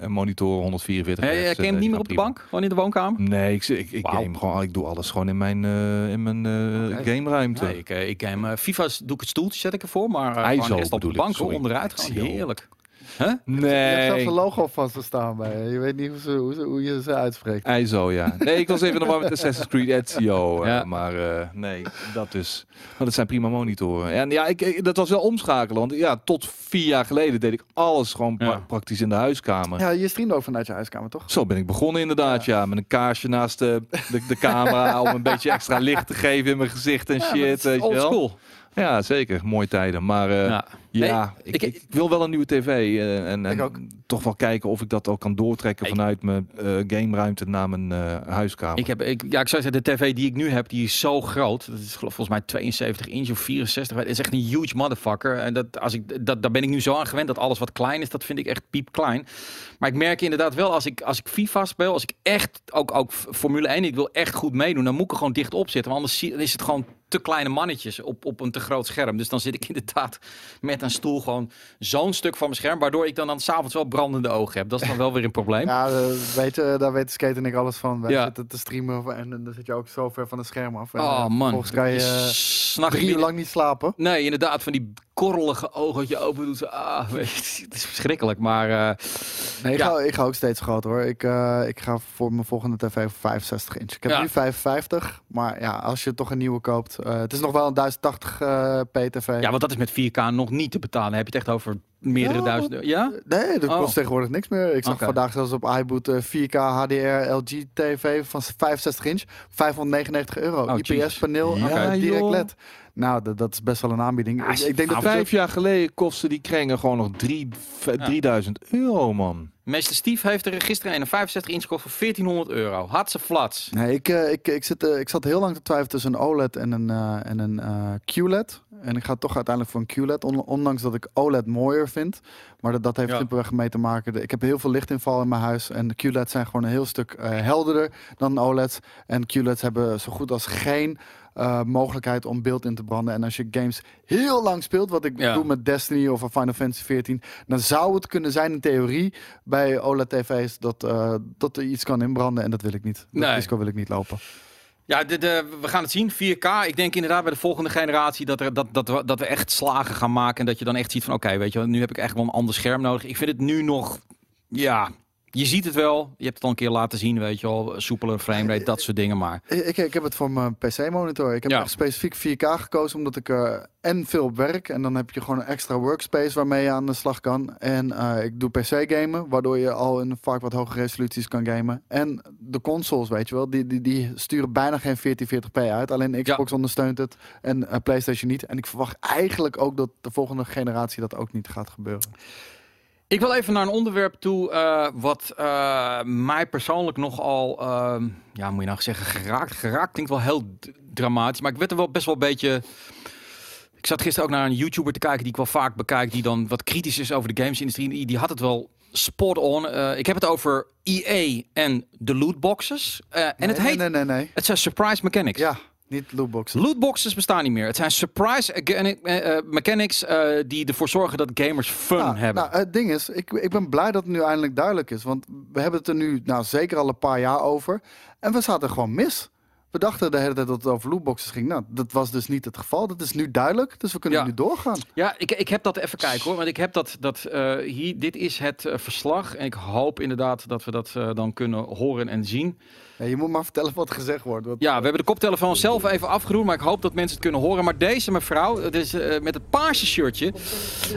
eh, monitor 144 Hey, hertz, je hem niet meer op de bank? Gewoon in de woonkamer? Nee, ik, ik, ik Wauw. game gewoon, ik doe alles gewoon in mijn, eh, in mijn eh, Oké. gameruimte. Nee, ik, ik game FIFA's doe ik het stoeltje zet ik ervoor, maar uh, ISO gewoon op de ik, bank hoor, sorry. ISO. heerlijk. Je hebt zelfs Nee, een logo vast te staan bij je. Je weet niet hoe, ze, hoe, ze- hoe je ze uitspreekt. ISO, ja. Nee, ik was even nog maar met Assassin's Creed Ezio. eh, Ja. Maar eh, nee, dat dus. Maar dat zijn prima monitoren. En ja, ik, ik- dat was wel omschakelen. Want ja, tot vier jaar geleden deed ik alles gewoon pra- praktisch in de huiskamer. Ja, je streamt ook vanuit je huiskamer, toch? Zo ben ik begonnen inderdaad, ja. Met een kaarsje naast de, de, de camera om een beetje extra licht te geven in mijn gezicht en shit. weet je wel. Ja, zeker. Mooie tijden. Maar eh, Ja. ja, Nee, ik, ik- ik, wil wel een nieuwe tv. eh, en en toch wel kijken of ik dat ook kan doortrekken Ik- vanuit mijn eh gameruimte naar mijn huiskamer. Ik heb, ik, ja, ik zou zeggen, de tv die ik nu heb, die is zo groot. Dat is volgens mij 72 inch of 64. Het is echt een huge motherfucker. En dat, als ik, dat, daar ben ik nu zo aan gewend dat alles wat klein is, dat vind ik echt piepklein. Maar ik merk inderdaad wel, als ik, als ik FIFA speel, als ik echt, ook, ook Formule 1, ik wil echt goed meedoen, dan moet ik er gewoon dicht op zitten. Want anders is het gewoon te kleine mannetjes op, op een te groot scherm. Dus dan zit ik inderdaad met een stoel gewoon zo'n stuk van mijn scherm, waardoor ik dan, dan s'avonds wel brandende ogen heb. Dat is dan wel weer een probleem. Ja, eh, weet je, daar weten Skate en ik alles van. Wij Ja. zitten te streamen en dan zit je ook zo ver van het scherm af. En, oh eh, man, Volgens kan je drie uur lang niet slapen. Nee, inderdaad, van die korrelige ogen dat je open doet. Ah, weet je, het is verschrikkelijk, maar Nee, ik, Ja. ga, ik ga ook steeds groter hoor. Ik, ik ga voor mijn volgende tv voor 65 inch. Ik heb Ja. nu 55, maar ja, als je toch een nieuwe koopt. Eh, het is nog wel een 1080 eh tv. ja, want dat is met 4K nog niet te betalen. Heb je het echt over meerdere Ja, duizend euro. Ja? Nee, dat Oh. kost tegenwoordig niks meer. Ik zag vandaag zelfs op iBoot eh, 4K HDR LG TV van 65 inch. 599 euro. Oh, IPS jezus. paneel, Ja, eh, direct joh. LED. Nou, dat, dat is best wel een aanbieding. Ah, ik, ik denk dat Vijf jaar geleden kostte die kringen gewoon nog drie, v- 3000 euro, man. Meester Steve heeft er gisteren een 65 inch gekocht voor 1400 euro. Had ze flats. Nee, ik, eh, ik, ik, zit, eh, ik zat heel lang te twijfelen tussen een OLED en een, eh, en een eh, QLED. En ik ga toch uiteindelijk voor een QLED, on- ondanks dat ik OLED mooier vind. Maar dat, dat heeft Ja. simpelweg mee te maken. Ik heb heel veel lichtinval in mijn huis. En de QLED's zijn gewoon een heel stuk eh, helderder dan OLED's. En QLED's hebben zo goed als geen eh, mogelijkheid om beeld in te branden. En als je games heel lang speelt, wat ik Ja. doe met Destiny of een Final Fantasy 14, dan zou het kunnen zijn in theorie bij OLED-tv's dat, eh, dat er iets kan inbranden. En dat wil ik niet. Dat Nee. risico wil ik niet lopen. Ja, we gaan het zien. 4K. Ik denk inderdaad bij de volgende generatie dat, er, dat, dat, we, dat we echt slagen gaan maken. En dat je dan echt ziet van oké, weet je nu heb ik echt wel een ander scherm nodig. Ik vind het nu nog, ja, je ziet het wel. Je hebt het al een keer laten zien, weet je wel. Soepeler framerate, dat soort dingen. Maar Ik, ik, heb het voor mijn PC-monitor. Ik heb Ja. echt specifiek 4K gekozen, omdat ik eh, en veel op werk. En dan heb je gewoon een extra workspace waarmee je aan de slag kan. En eh, ik doe PC-gamen, waardoor je al in vaak wat hogere resoluties kan gamen. En de consoles, weet je wel, die, die, die sturen bijna geen 1440p uit. Alleen Xbox ondersteunt het en eh, PlayStation niet. En ik verwacht eigenlijk ook dat de volgende generatie dat ook niet gaat gebeuren. Ik wil even naar een onderwerp toe eh, wat eh, mij persoonlijk nogal, ehm ja, moet je nou zeggen, geraakt. Geraakt klinkt wel heel dramatisch, maar ik werd er wel best wel een beetje... Ik zat gisteren ook naar een YouTuber te kijken die ik wel vaak bekijk, die dan wat kritisch is over de gamesindustrie. Die, die had het wel spot on. Eh, ik heb het over EA en de lootboxes. Eh, en het nee, heet, Nee, nee, nee. het zijn surprise mechanics. Ja, Niet lootbox. Lootboxes bestaan niet meer. Het zijn surprise eh, eh, mechanics eh, die ervoor zorgen dat gamers fun Nou, hebben. Nou, het ding is, ik, ik ben blij dat het nu eindelijk duidelijk is. Want we hebben het er nu nou, zeker al een paar jaar over. En we zaten gewoon mis. We dachten de hele tijd dat het over lootboxes ging. Nou, dat was dus niet het geval. Dat is nu duidelijk. Dus we kunnen Ja. nu doorgaan. Ja, ik, ik heb dat even kijken hoor. Want ik heb dat, dat hier, dit is het verslag. En ik hoop inderdaad dat we dat dan kunnen horen en zien. Je moet maar vertellen wat gezegd wordt. Want, Ja, we hebben de koptelefoon zelf even afgeroerd, maar ik hoop dat mensen het kunnen horen. Maar deze mevrouw, het is eh, met het paarse shirtje.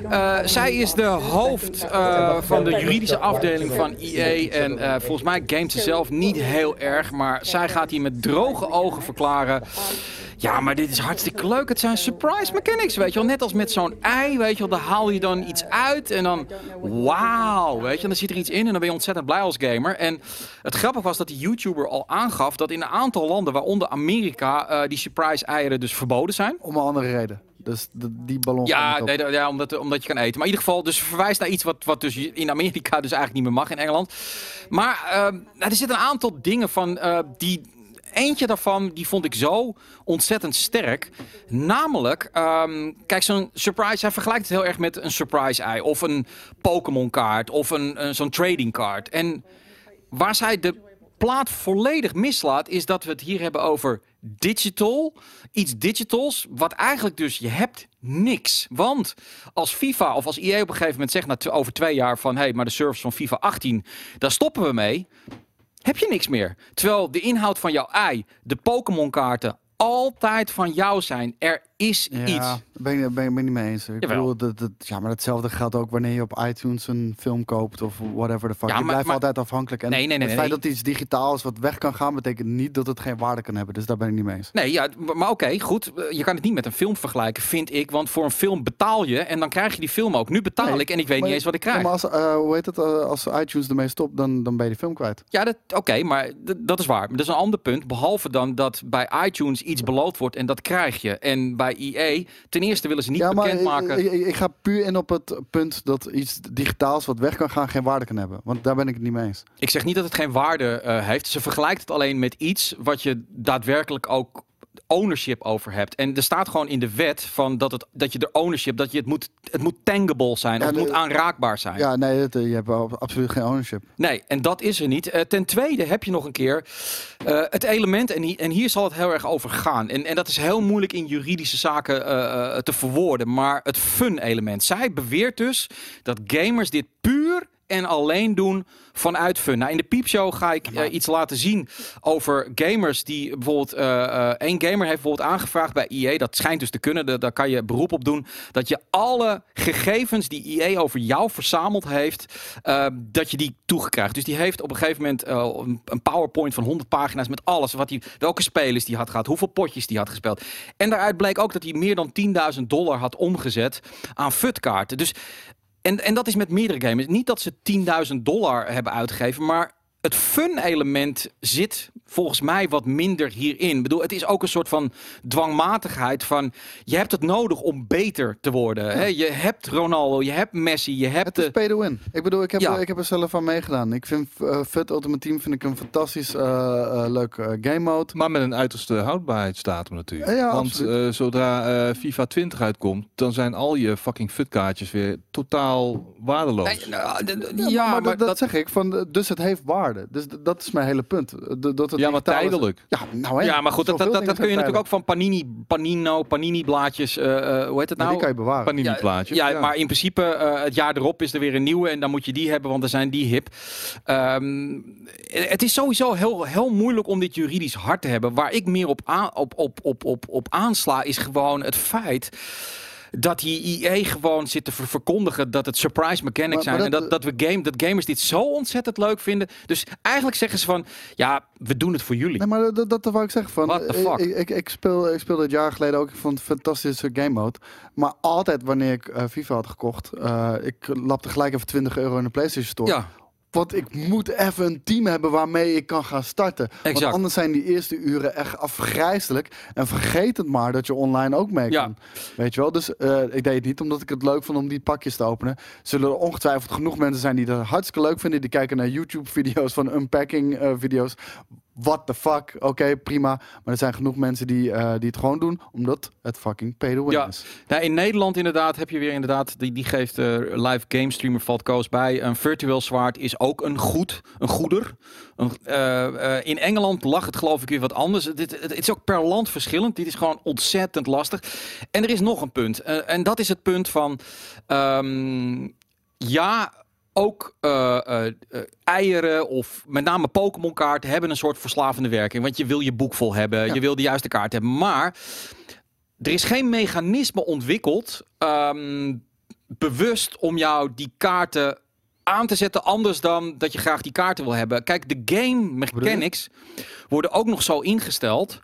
eh, zij is de hoofd eh, van de juridische afdeling van EA. En volgens mij gamet ze zelf niet heel erg. Maar zij gaat hier met droge ogen verklaren. Ja, maar dit is hartstikke leuk. Het zijn surprise mechanics, weet je wel. Net als met zo'n ei, weet je wel. Daar haal je dan iets uit en dan... Wauw, weet je. Dan zit er iets in en dan ben je ontzettend blij als gamer. En het grappige was dat die YouTuber al aangaf... dat in een aantal landen, waaronder Amerika... eh, die surprise eieren dus verboden zijn. Om een andere reden. Dus die ballon Ja, nee, ja omdat, omdat je kan eten. Maar in ieder geval, dus verwijst naar iets wat, wat dus in Amerika dus eigenlijk niet meer mag in Engeland. Maar ehm, nou, er zitten een aantal dingen van eh, die. Eentje daarvan, die vond ik zo ontzettend sterk. Namelijk, ehm, kijk, zo'n surprise, hij vergelijkt het heel erg met een surprise ei. Of een Pokémon kaart, of een, een zo'n trading kaart. En waar zij de plaat volledig mislaat, is dat we het hier hebben over digital. Iets digitals, wat eigenlijk dus je hebt niks. Want als FIFA of als EA op een gegeven moment zegt na over twee jaar van... hé, hey, maar de servers van FIFA 18, daar stoppen we mee. Heb je niks meer. Terwijl de inhoud van jouw ei, de Pokémon kaarten, altijd van jou zijn. Er is Ja, iets. daar ben ik, ben ben niet mee eens. Ik Jawel. bedoel, dat, dat, ja, maar hetzelfde geldt ook wanneer je op iTunes een film koopt of whatever the fuck. Ja, je blijft maar- altijd afhankelijk. En Nee, nee, nee, het feit dat iets digitaal is wat weg kan gaan, betekent niet dat het geen waarde kan hebben. Dus daar ben ik niet mee eens. Nee, ja, maar oké, goed. Eh, Je kan het niet met een film vergelijken, vind ik. Want voor een film betaal je en dan krijg je die film ook. Nu betaal Nee, ik en ik weet niet eens wat ik krijg. maar als, eh, hoe heet het, eh, als iTunes ermee stopt, dan, dan ben je die film kwijt. Ja, dat- oké, maar dat is waar. Maar dat is een ander punt. Behalve dan dat bij iTunes iets beloofd wordt en dat krijg je. En bij EA, ten eerste willen ze niet ja, maar bekendmaken. ik, ik, ik ga puur in op het punt dat iets digitaals wat weg kan gaan geen waarde kan hebben. Want daar ben ik het niet mee eens. Ik zeg niet dat het geen waarde eh, heeft. Ze vergelijkt het alleen met iets wat je daadwerkelijk ook ownership over hebt. En er staat gewoon in de wet van dat, het, dat je er ownership, dat je het moet, het moet tangible zijn. Ja, of het de- moet aanraakbaar zijn. Ja, nee, het, eh, je hebt absoluut geen ownership. Nee, en dat is er niet. Eh, ten tweede heb je nog een keer eh, het element, en, en hier zal het heel erg over gaan. En, en dat is heel moeilijk in juridische zaken te verwoorden, maar het fun-element. Zij beweert dus dat gamers dit puur en alleen doen vanuit fun. Nou, in de piepshow ga ik eh, iets laten zien over gamers die bijvoorbeeld... eh, eh, één gamer heeft bijvoorbeeld aangevraagd bij EA, dat schijnt dus te kunnen, da- daar kan je beroep op doen, dat je alle gegevens die EA over jou verzameld heeft, dat je die toegekrijgt. Dus die heeft op een gegeven moment een- een PowerPoint van 100 pagina's met alles, wat hij, welke spelers die had gehad, hoeveel potjes die had gespeeld. En daaruit bleek ook dat hij meer dan 10.000 dollar had omgezet aan futkaarten. Dus en, en dat is met meerdere gamers. Niet dat ze 10.000 dollar hebben uitgegeven, maar het fun-element zit volgens mij wat minder hierin. Ik bedoel, het is ook een soort van dwangmatigheid van... je hebt het nodig om beter te worden. Hè? Je hebt Ronaldo, je hebt Messi, je hebt... Het is De, pay to win. Ik bedoel, ik heb, Ja. ik heb er zelf aan meegedaan. Ik vind uh, FUT Ultimate Team vind ik een fantastisch eh, eh, leuk eh, game mode. Maar met een uiterste houdbaarheidsdatum natuurlijk. Ja, Want absoluut. eh, zodra eh, FIFA 20 uitkomt, dan zijn al je fucking futkaartjes weer totaal waardeloos. Nee, nou, Ja, ja, maar, maar, dat, dat dat, zeg ik. Van, eh, dus het heeft waarde. Dus dat is mijn hele punt. D- Dat het ja, maar is- tijdelijk. Ja, nou hè. ja, maar goed, dat, dat, dat, kun je natuurlijk ook van Panini, Panino, Panini-blaadjes... eh, eh, hoe heet het. Maar nou? die kan je bewaren. Panini plaatjes. Ja, maar in principe eh, het jaar erop is er weer een nieuwe en dan moet je die hebben, want dan zijn die hip. Ehm, het is sowieso heel, heel moeilijk om dit juridisch hard te hebben. Waar ik meer op, aan, op, op, op, op, op aansla is gewoon het feit dat die IE gewoon zit te ver- verkondigen dat het surprise mechanics Maar- zijn. maar en dat- dat, we game, dat gamers dit zo ontzettend leuk vinden. Dus eigenlijk zeggen ze van, ja, we doen het voor jullie. Nee, maar dat, dat, dat wou ik zeggen. Van, What the eh, fuck? Ik, ik, ik, speel, ik speelde het jaar geleden ook. Ik vond het fantastische game mode. Maar altijd wanneer ik eh, FIFA had gekocht, eh, ik lapte gelijk even 20 euro in de PlayStation Store. Ja, Want ik moet even een team hebben waarmee ik kan gaan starten. Exact. Want anders zijn die eerste uren echt afgrijzelijk. En vergeet het maar dat je online ook mee Ja. kan. Weet je wel? Dus eh, ik deed het niet omdat ik het leuk vond om die pakjes te openen. Zullen er ongetwijfeld genoeg mensen zijn die dat hartstikke leuk vinden. Die kijken naar YouTube-video's van unpacking-video's. What the fuck, oké, prima. Maar er zijn genoeg mensen die, eh, die het gewoon doen, omdat het fucking pay to win Ja. is. Nou, in Nederland inderdaad heb je weer inderdaad, die, die geeft eh, live game streamer valt Koos bij. Een virtueel zwaard is ook een goed, een goeder. Een, eh, in Engeland lag het geloof ik weer wat anders. Dit, het, het is ook per land verschillend. Dit is gewoon ontzettend lastig. En er is nog een punt. En dat is het punt van, ehm, ja, ook eh, eh, eh, eieren of met name Pokémon kaarten hebben een soort verslavende werking. Want je wil je boek vol hebben, Ja. je wil de juiste kaart hebben. Maar er is geen mechanisme ontwikkeld, ehm, bewust om jou die kaarten aan te zetten, anders dan dat je graag die kaarten wil hebben. Kijk, de game mechanics worden ook nog zo ingesteld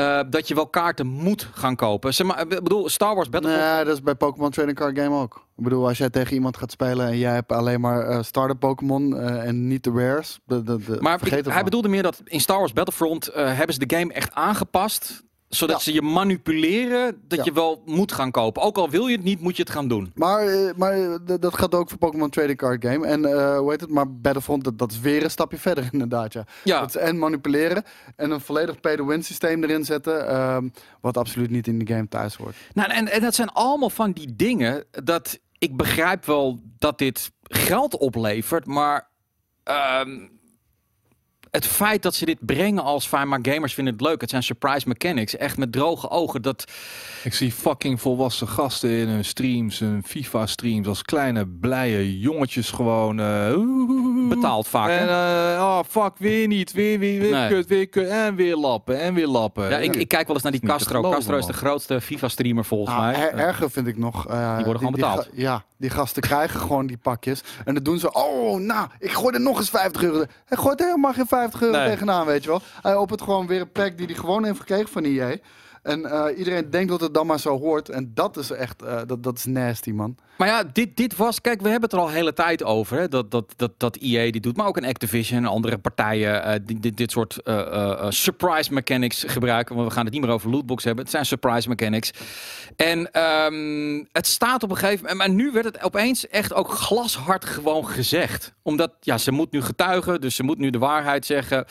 eh, dat je wel kaarten moet gaan kopen. Zeg maar, ik bedoel, Star Wars Battlefront. Nee, dat is bij Pokémon Trading Card Game ook. Ik bedoel, als jij tegen iemand gaat spelen en jij hebt alleen maar eh starter Pokémon eh, en niet de rares, de, de, de, Maar vergeet ik- hij bedoelde meer dat in Star Wars Battlefront eh, hebben ze de game echt aangepast. Zodat Ja. ze je manipuleren dat Ja. je wel moet gaan kopen. Ook al wil je het niet, moet je het gaan doen. Maar, eh, maar eh, dat gaat ook voor Pokémon Trading Card Game. En eh, hoe heet het? Maar Battlefront, dat, dat is weer een stapje verder inderdaad. Ja. Ja, Dat en manipuleren en een volledig pay-to-win systeem erin zetten. ehm, wat absoluut niet in de game thuis hoort. nou, en, en dat zijn allemaal van die dingen dat ik begrijp wel dat dit geld oplevert, maar ehm, het feit dat ze dit brengen als fijn, maar gamers vinden het leuk. Het zijn surprise mechanics, echt met droge ogen. Dat, Ik zie fucking volwassen gasten in hun streams, hun FIFA-streams, als kleine blije jongetjes gewoon. eh, betaalt vaak. hè? En eh, oh fuck, weer niet, weer, weer, weer Nee. kut, weer kut, en weer lappen, en weer lappen. Ja, ik, ik kijk wel eens naar die Castro. geloven, Castro is de grootste FIFA-streamer volgens Nou, mij. er- erger vind ik nog. eh, Die worden gewoon betaald. ja, die gasten krijgen gewoon die pakjes. En dan doen ze, oh, nou, ik gooi er nog eens 50 euro. Hij gooit helemaal geen 50 euro Nee. tegenaan, weet je wel. Hij opent gewoon weer een pack die hij gewoon heeft gekregen van EA. En eh, iedereen denkt dat het dan maar zo hoort. En dat is echt, eh, dat, dat is nasty, man. Maar ja, dit, dit was... Kijk, we hebben het er al hele tijd over. Hè, dat, dat, dat, dat EA dit doet. Maar ook een Activision en andere partijen... eh, die, dit, dit soort surprise mechanics gebruiken. Want we gaan het niet meer over lootbox hebben. Het zijn surprise mechanics. En ehm, het staat op een gegeven moment... Maar nu werd het opeens echt ook glashard gewoon gezegd. Omdat, ja, ze moet nu getuigen. Dus ze moet nu de waarheid zeggen.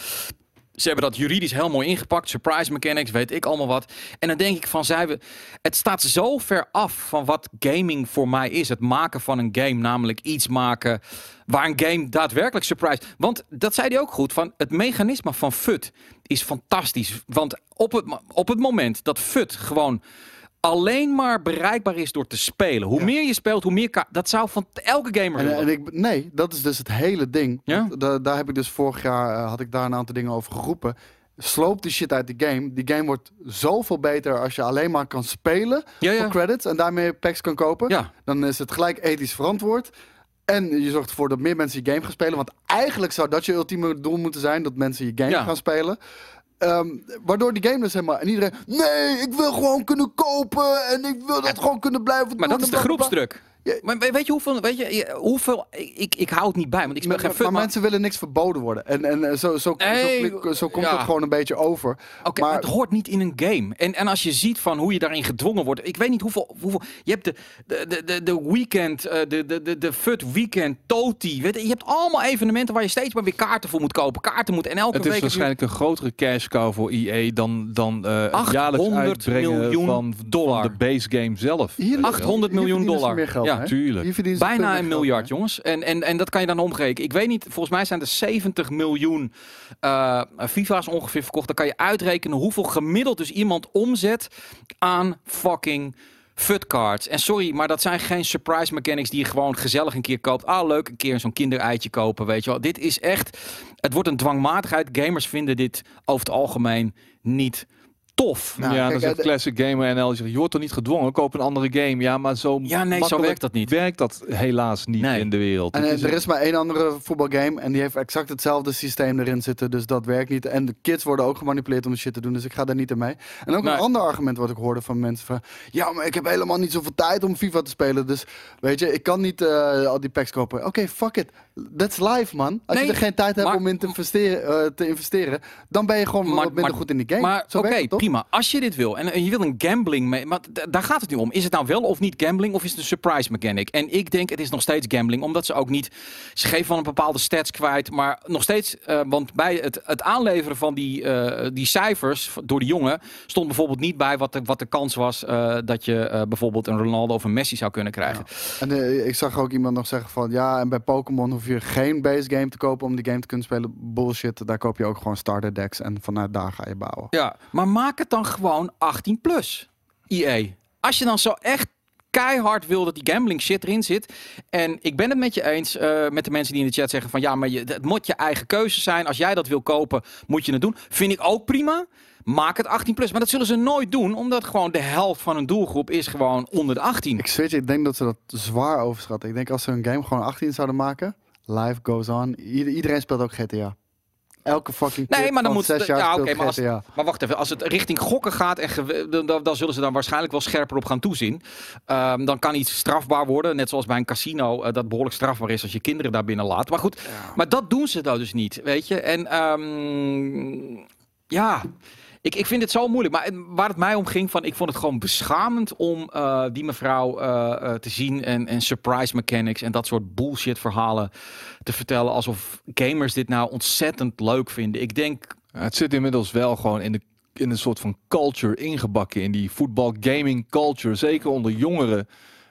Ze hebben dat juridisch heel mooi ingepakt. Surprise mechanics, weet ik allemaal wat. En dan denk ik van, zij we, het staat zo ver af van wat gaming voor mij is. Het maken van een game, namelijk iets maken waar een game daadwerkelijk surprise. Want dat zei hij ook goed, van het mechanisme van FUT is fantastisch. Want op het, op het moment dat FUT gewoon alleen maar bereikbaar is door te spelen. Hoe Ja. meer je speelt, hoe meer... Dat zou van elke gamer En, ik, nee, dat is dus het hele ding. Ja? Da- daar heb ik dus vorig jaar, eh, had ik daar een aantal dingen over geroepen. Sloop die shit uit de game. Die game wordt zoveel beter als je alleen maar kan spelen ja, voor credits en daarmee packs kan kopen. Dan is het gelijk ethisch verantwoord. En je zorgt ervoor dat meer mensen je game gaan spelen. Want eigenlijk zou dat je ultieme doel moeten zijn. Dat mensen je game Ja. gaan spelen. Ehm, waardoor die game dus helemaal... En iedereen... Nee, ik wil gewoon kunnen kopen. En ik wil dat gewoon kunnen blijven Maar doen. dat is de groepsdruk. Maar we- weet je hoeveel... Weet je, hoeveel ik, ik, hou het niet bij, want ik speel Maar, geen maar, fut. Maar, mensen willen niks verboden worden. En, en eh, zo, zo, zo, zo komt ja. het gewoon een beetje over. Oké, maar- maar het hoort niet in een game. En, en als je ziet van hoe je daarin gedwongen wordt. Ik weet niet hoeveel. hoeveel je hebt de, de, de, de, weekend, eh, de, de, de, de FUT weekend, Toti. Weet je, je hebt allemaal evenementen waar je steeds maar weer kaarten voor moet kopen. Kaarten moet. En elke Het is week. heb je- waarschijnlijk een grotere cash cow voor EA dan, dan eh het 800 jaarlijks uitbrengen miljoen van, dollar. van de base game zelf. Hier, 800 hier miljoen dollar. Meer geld, Ja, tuurlijk. Bijna een geld, miljard, jongens. En, en, en dat kan je dan omrekenen. Ik weet niet, volgens mij zijn er 70 miljoen eh FIFA's ongeveer verkocht. Dan kan je uitrekenen hoeveel gemiddeld dus iemand omzet aan fucking futcards. En sorry, maar dat zijn geen surprise mechanics die je gewoon gezellig een keer koopt. Ah, leuk, een keer zo'n kindereitje kopen, weet je wel. Dit is echt, het wordt een dwangmatigheid. Gamers vinden dit over het algemeen niet tof. Nou, ja, kijk, dan zegt eh, de- Classic Gamer NL, je wordt toch niet gedwongen, koop een andere game. Ja, maar zo Ja, nee, zo werkt dat niet. werkt dat helaas niet Nee. in de wereld. En eh, is er is maar één andere voetbalgame en die heeft exact hetzelfde systeem erin zitten, dus dat werkt niet. En de kids worden ook gemanipuleerd om de shit te doen, dus ik ga daar niet aan mee. En ook Nee. een ander argument wat ik hoorde van mensen van, ja, maar ik heb helemaal niet zoveel tijd om FIFA te spelen, dus weet je, ik kan niet eh, al die packs kopen. Oké, fuck it. That's life, man. Als Nee, je er geen tijd hebt maar- om in te investeren, eh, te investeren, dan ben je gewoon Maar- wat minder maar- goed in die game. Maar oké, prima. Als je dit wil en, en je wil een gambling mee, maar daar gaat het nu om. Is het nou wel of niet gambling of is het een surprise mechanic? En ik denk het is nog steeds gambling, omdat ze ook niet, ze geven van een bepaalde stats kwijt, maar nog steeds, eh, want bij het, het aanleveren van die, eh, die cijfers door de jongen stond bijvoorbeeld niet bij wat de, wat de kans was dat je bijvoorbeeld een Ronaldo of een Messi zou kunnen krijgen. En ik zag ook iemand nog zeggen van ja, en bij Pokémon hoef je geen base game te kopen om die game te kunnen spelen. Bullshit, daar koop je ook gewoon starter decks en vanuit daar ga je bouwen. Ja, maar maak het dan gewoon 18 plus. EA. Als je dan zo echt keihard wil dat die gambling shit erin zit. En ik ben het met je eens eh, met de mensen die in de chat zeggen van ja, maar je, het moet je eigen keuze zijn. Als jij dat wil kopen, moet je het doen. Vind ik ook prima. Maak het 18 plus. Maar dat zullen ze nooit doen, omdat gewoon de helft van een doelgroep is gewoon onder de 18. Ik zweer je, ik denk dat ze dat zwaar overschatten. Ik denk als ze een game gewoon 18 zouden maken, life goes on. Ieder- iedereen speelt ook GTA. Elke fucking Nee, maar dan moet zes jaar ja, oké, maar, als, maar wacht even. Als het richting gokken gaat, en dan, dan, dan zullen ze daar waarschijnlijk wel scherper op gaan toezien. Ehm, dan kan iets strafbaar worden, net zoals bij een casino eh, dat behoorlijk strafbaar is als je kinderen daar binnen laat. Maar goed, maar dat doen ze nou dus niet, weet je. En ehm, ja. Ik, ik vind het zo moeilijk. Maar waar het mij om ging, van, ik vond het gewoon beschamend om eh, die mevrouw eh, eh, te zien. En, en surprise mechanics en dat soort bullshit verhalen te vertellen. Alsof gamers dit nou ontzettend leuk vinden. Ik denk, Het zit inmiddels wel gewoon in, de, in een soort van culture ingebakken. In die voetbal gaming culture. Zeker onder jongeren.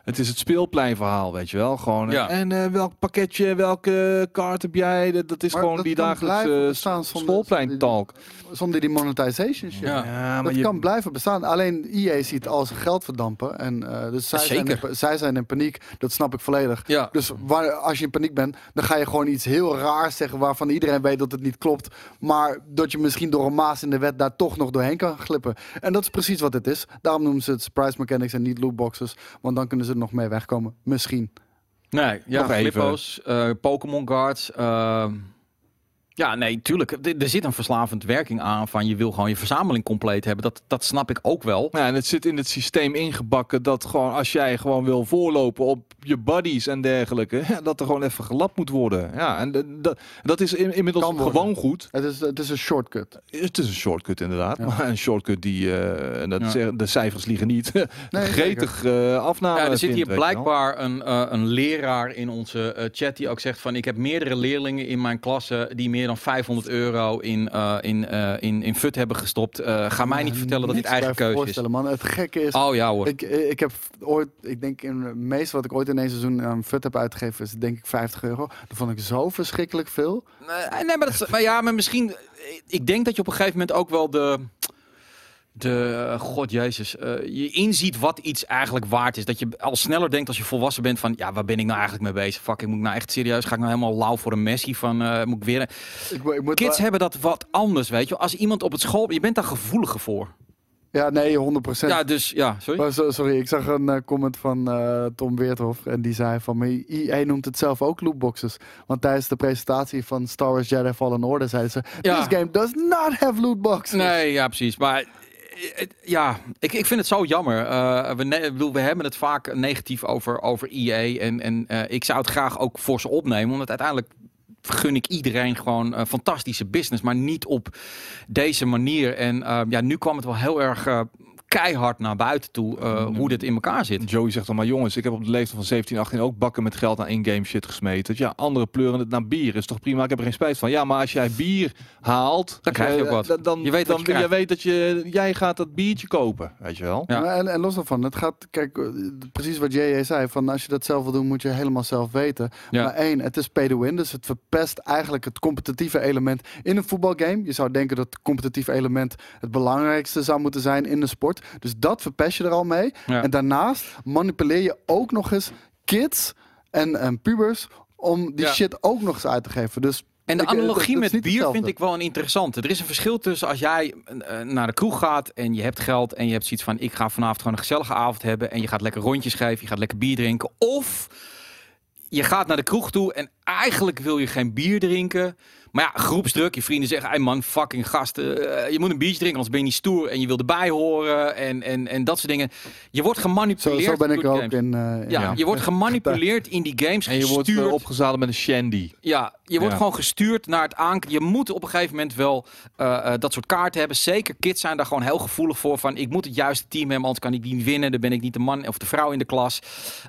Het is het speelpleinverhaal, weet je wel. Gewoon, eh, Ja. En eh, welk pakketje, welke kaart heb jij? Dat, dat is Maar gewoon dat die dagelijkse zonder- schoolpleintalk. Zonder die monetization shit. Ja. Ja, Dat je- kan blijven bestaan. Alleen EA ziet al zijn geld verdampen. En, eh, dus zij zijn, in, zij zijn in paniek. Dat snap ik volledig. ja. Dus waar, als je in paniek bent, dan ga je gewoon iets heel raars zeggen waarvan iedereen weet dat het niet klopt. Maar dat je misschien door een maas in de wet daar toch nog doorheen kan glippen. En dat is precies wat het is. Daarom noemen ze het surprise mechanics en niet lootboxes. Want dan kunnen ze er nog mee wegkomen. Misschien. Nee, ja, Nog even. Flippo's, eh, Pokémon Guards. ehm, ja, nee, tuurlijk. Er- Er zit een verslavend werking aan van je wil gewoon je verzameling compleet hebben. Dat, dat snap ik ook wel. Ja, en het zit in het systeem ingebakken dat gewoon als jij gewoon wil voorlopen op je buddies en dergelijke, ja, dat er gewoon even gelapt moet worden. Ja, en dat, dat is in- inmiddels Kan worden. gewoon goed. Het is, het is een shortcut. Het is een shortcut inderdaad, Ja. maar een shortcut die, eh, en dat Ja. zeggen- de cijfers liegen niet, Nee, gretig eh afname Ja, er zit vindt, hier blijkbaar een, eh, een leraar in onze eh, chat die ook zegt van ik heb meerdere leerlingen in mijn klasse die meer dan 500 euro in, eh, in, eh, in, in FUT hebben gestopt. Eh, ga mij niet vertellen dat dit eigen keuze is. Man. Het gekke is, Oh ja hoor. Ik, ik heb ooit, ik denk in het meeste wat ik ooit in één seizoen aan FUT heb uitgegeven, is denk ik 50 euro. Dat vond ik zo verschrikkelijk veel. Nee, nee, maar, dat, maar ja, maar misschien. Ik denk dat je op een gegeven moment ook wel de. De, god jezus, eh, je inziet wat iets eigenlijk waard is. Dat je al sneller denkt als je volwassen bent van, ja, waar ben ik nou eigenlijk mee bezig? Fuck, ik moet nou echt serieus, ga ik nou helemaal lauw voor een Messi van, eh, moet ik weer... Ik, mo- ik moet Kids hebben dat wat anders, weet je. Als iemand op het school, je bent daar gevoeliger voor. Ja, nee, 100% Ja, dus, ja, sorry. Maar sorry, ik zag een eh, comment van Tom Weerthof en die zei van, maar EA noemt het zelf ook lootboxes. Want tijdens de presentatie van Star Wars Jedi Fallen Order zeiden ze, Ja. this game does not have lootboxes. Nee, ja, precies. Maar ja, ik, ik vind het zo jammer. Eh, we, we hebben het vaak negatief over, over EA. En, en eh, ik zou het graag ook voor ze opnemen. Omdat uiteindelijk gun ik iedereen gewoon een fantastische business. Maar niet op deze manier. En eh, ja, nu kwam het wel heel erg eh, keihard naar buiten toe. eh, hoe dit in elkaar zit. Joey zegt dan maar jongens, ik heb op de leeftijd van 17, 18 ook bakken met geld aan in-game shit gesmeten. Ja, anderen pleuren het naar bier. Is toch prima, ik heb er geen spijt van. Ja, maar als jij bier haalt, Dan krijg je eh, ook wat. Dan, dan, Je weet wat dan, je krijgt. weet dat je, jij gaat dat biertje kopen, weet je wel. Ja. En, en los daarvan, het gaat, kijk, eh, precies wat JJ zei, van als je dat zelf wil doen, moet je helemaal zelf weten. Ja. Maar één, het is pay to win, dus het verpest eigenlijk het competitieve element in een voetbalgame. Je zou denken dat het competitieve element het belangrijkste zou moeten zijn in de sport. Dus dat verpest je er al mee. Ja. En daarnaast manipuleer je ook nog eens kids en, en pubers om die Ja. shit ook nog eens uit te geven. Dus En de ik, eh, analogie met bier hetzelfde. vind ik wel een interessante. Er is een verschil tussen als jij eh, naar de kroeg gaat en je hebt geld en je hebt zoiets van ik ga vanavond gewoon een gezellige avond hebben en je gaat lekker rondjes geven, je gaat lekker bier drinken. Of je gaat naar de kroeg toe en eigenlijk wil je geen bier drinken, Maar ja, groepsdruk. Je vrienden zeggen, hey man, fucking gasten. eh, je moet een biertje drinken, anders ben je niet stoer. En je wil erbij horen. En, en, en dat soort dingen. Je wordt gemanipuleerd. zo ben ik ook in. eh, in- Ja, Ja. je wordt gemanipuleerd in die games. En je wordt gestuurd. eh, opgezadeld met een shandy. Ja, je wordt Ja. gewoon gestuurd naar het aan. Je moet op een gegeven moment wel eh, eh, dat soort kaarten hebben. Zeker kids zijn daar gewoon heel gevoelig voor. Van ik moet het juiste team hebben, anders kan ik niet winnen. Dan ben ik niet de man of de vrouw in de klas.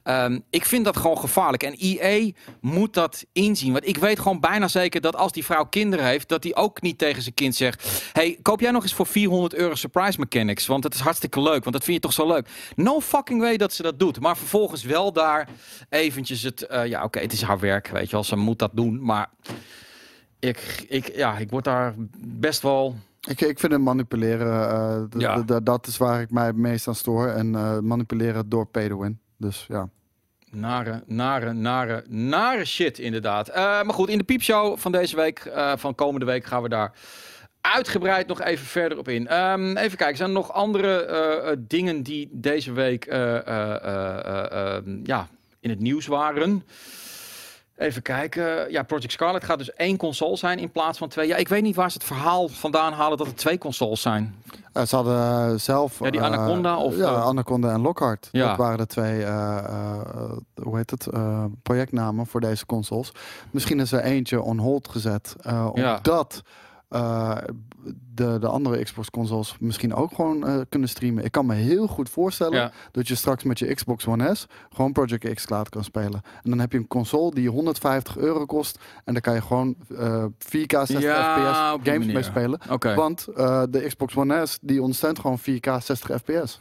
Ehm, ik vind dat gewoon gevaarlijk. En EA moet dat inzien. Want ik weet gewoon bijna zeker dat als die vrouw kinderen heeft, dat die ook niet tegen zijn kind zegt: Hey, koop jij nog eens voor 400 euro surprise mechanics? Want het is hartstikke leuk. Want dat vind je toch zo leuk. No fucking way dat ze dat doet. Maar vervolgens wel daar eventjes het. eh, ja, oké, het is haar werk. Weet je wel, ze moet dat doen. Maar ik, ik, ja, ik word daar best wel. Ik, ik vind het manipuleren, eh, Ja. dat is waar ik mij het meest aan stoor. En eh, manipuleren door pay to win. Dus ja. Nare, nare, nare, nare shit inderdaad. Eh, maar goed, in de piepshow van deze week, eh, van komende week, gaan we daar uitgebreid nog even verder op in. Ehm, even kijken, zijn er nog andere eh, dingen die deze week ja, in het nieuws waren? Even kijken. Ja, Project Scarlet gaat dus één console zijn in plaats van twee. Ja, ik weet niet waar ze het verhaal vandaan halen dat het twee consoles zijn. Eh, ze hadden eh, zelf... Ja, die eh, Anaconda of, Ja, Anaconda en Lockhart. Ja. Dat waren de twee, hoe heet het, projectnamen voor deze consoles. Misschien is er eentje on hold gezet. eh, Ja. Eh, de, de andere Xbox consoles misschien ook gewoon eh, kunnen streamen. Ik kan me heel goed voorstellen Ja. dat je straks met je Xbox One S gewoon Project X Cloud kan spelen. En dan heb je een console die 150 euro kost. En daar kan je gewoon eh 4K 60 Ja, fps games mee spelen. Oké. Want eh, de Xbox One S die ondersteunt gewoon 4K 60 fps.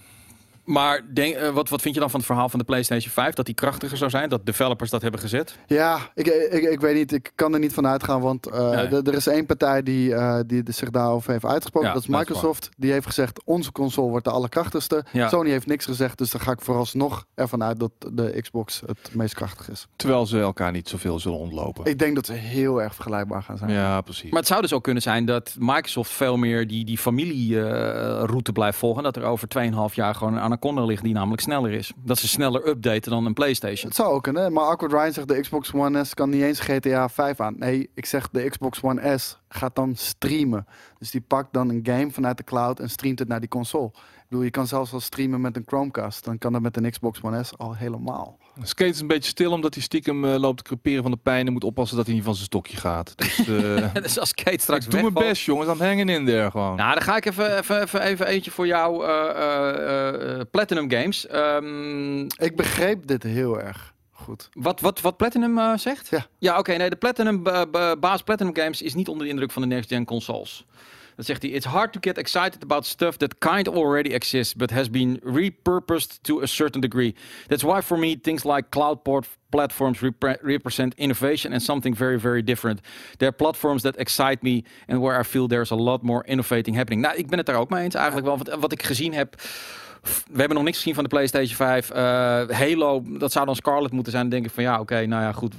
Maar denk, eh, wat, wat vind je dan van het verhaal van de PlayStation 5? Dat die krachtiger zou zijn? Dat developers dat hebben gezet? Ja, ik, ik, ik weet niet. Ik kan er niet van uitgaan. Want eh, Nee. er is één partij die, eh, die zich daarover heeft uitgesproken. Ja, dat is dat is Microsoft. die heeft gezegd: onze console wordt de allerkrachtigste. Ja. Sony heeft niks gezegd. Dus daar ga ik vooralsnog ervan uit dat de Xbox het meest krachtig is. Terwijl ze elkaar niet zoveel zullen ontlopen. Ik denk dat ze heel erg vergelijkbaar gaan zijn. Ja, precies. Maar het zou dus ook kunnen zijn dat Microsoft veel meer die, die familieroute blijft volgen. Dat er over 2,5 jaar gewoon een Anaconda ligt die namelijk sneller is. Dat ze sneller updaten dan een PlayStation. Het zou ook kunnen. Maar Awkward Ryan zegt de Xbox One S kan niet eens GTA 5 aan. Nee, ik zeg de Xbox One S gaat dan streamen. Dus die pakt dan een game vanuit de cloud en streamt het naar die console. Ik bedoel, je kan zelfs wel streamen met een Chromecast. Dan kan dat met een Xbox One S al helemaal. Skate is een beetje stil omdat hij stiekem eh, loopt te creperen van de pijn en moet oppassen dat hij niet van zijn stokje gaat. Dus eh, dus als Kate straks ik doe mijn best, jongens. I'm hanging in there gewoon. Nou, dan ga ik even, even, even, even eentje voor jou. eh, eh, eh, Platinum Games. Ehm, Ik begreep dit heel erg goed. wat, wat, wat Platinum zegt? Ja. Ja, oké. nee, de Platinum, ba- baas Platinum Games is niet onder de indruk van de next-gen consoles. Dat zegt hij. It's hard to get excited about stuff that kind already exists, but has been repurposed to a certain degree. That's why for me things like cloud port platforms repre- represent innovation and something very, very different. They're platforms that excite me and where I feel there's a lot more innovating happening. Nou, ik ben het daar ook mee eens eigenlijk wel. Want wat ik gezien heb, we hebben nog niks gezien van de PlayStation 5. Eh, Halo, dat zou dan Scarlet moeten zijn. Dan denk ik van ja, oké, nou ja, goed.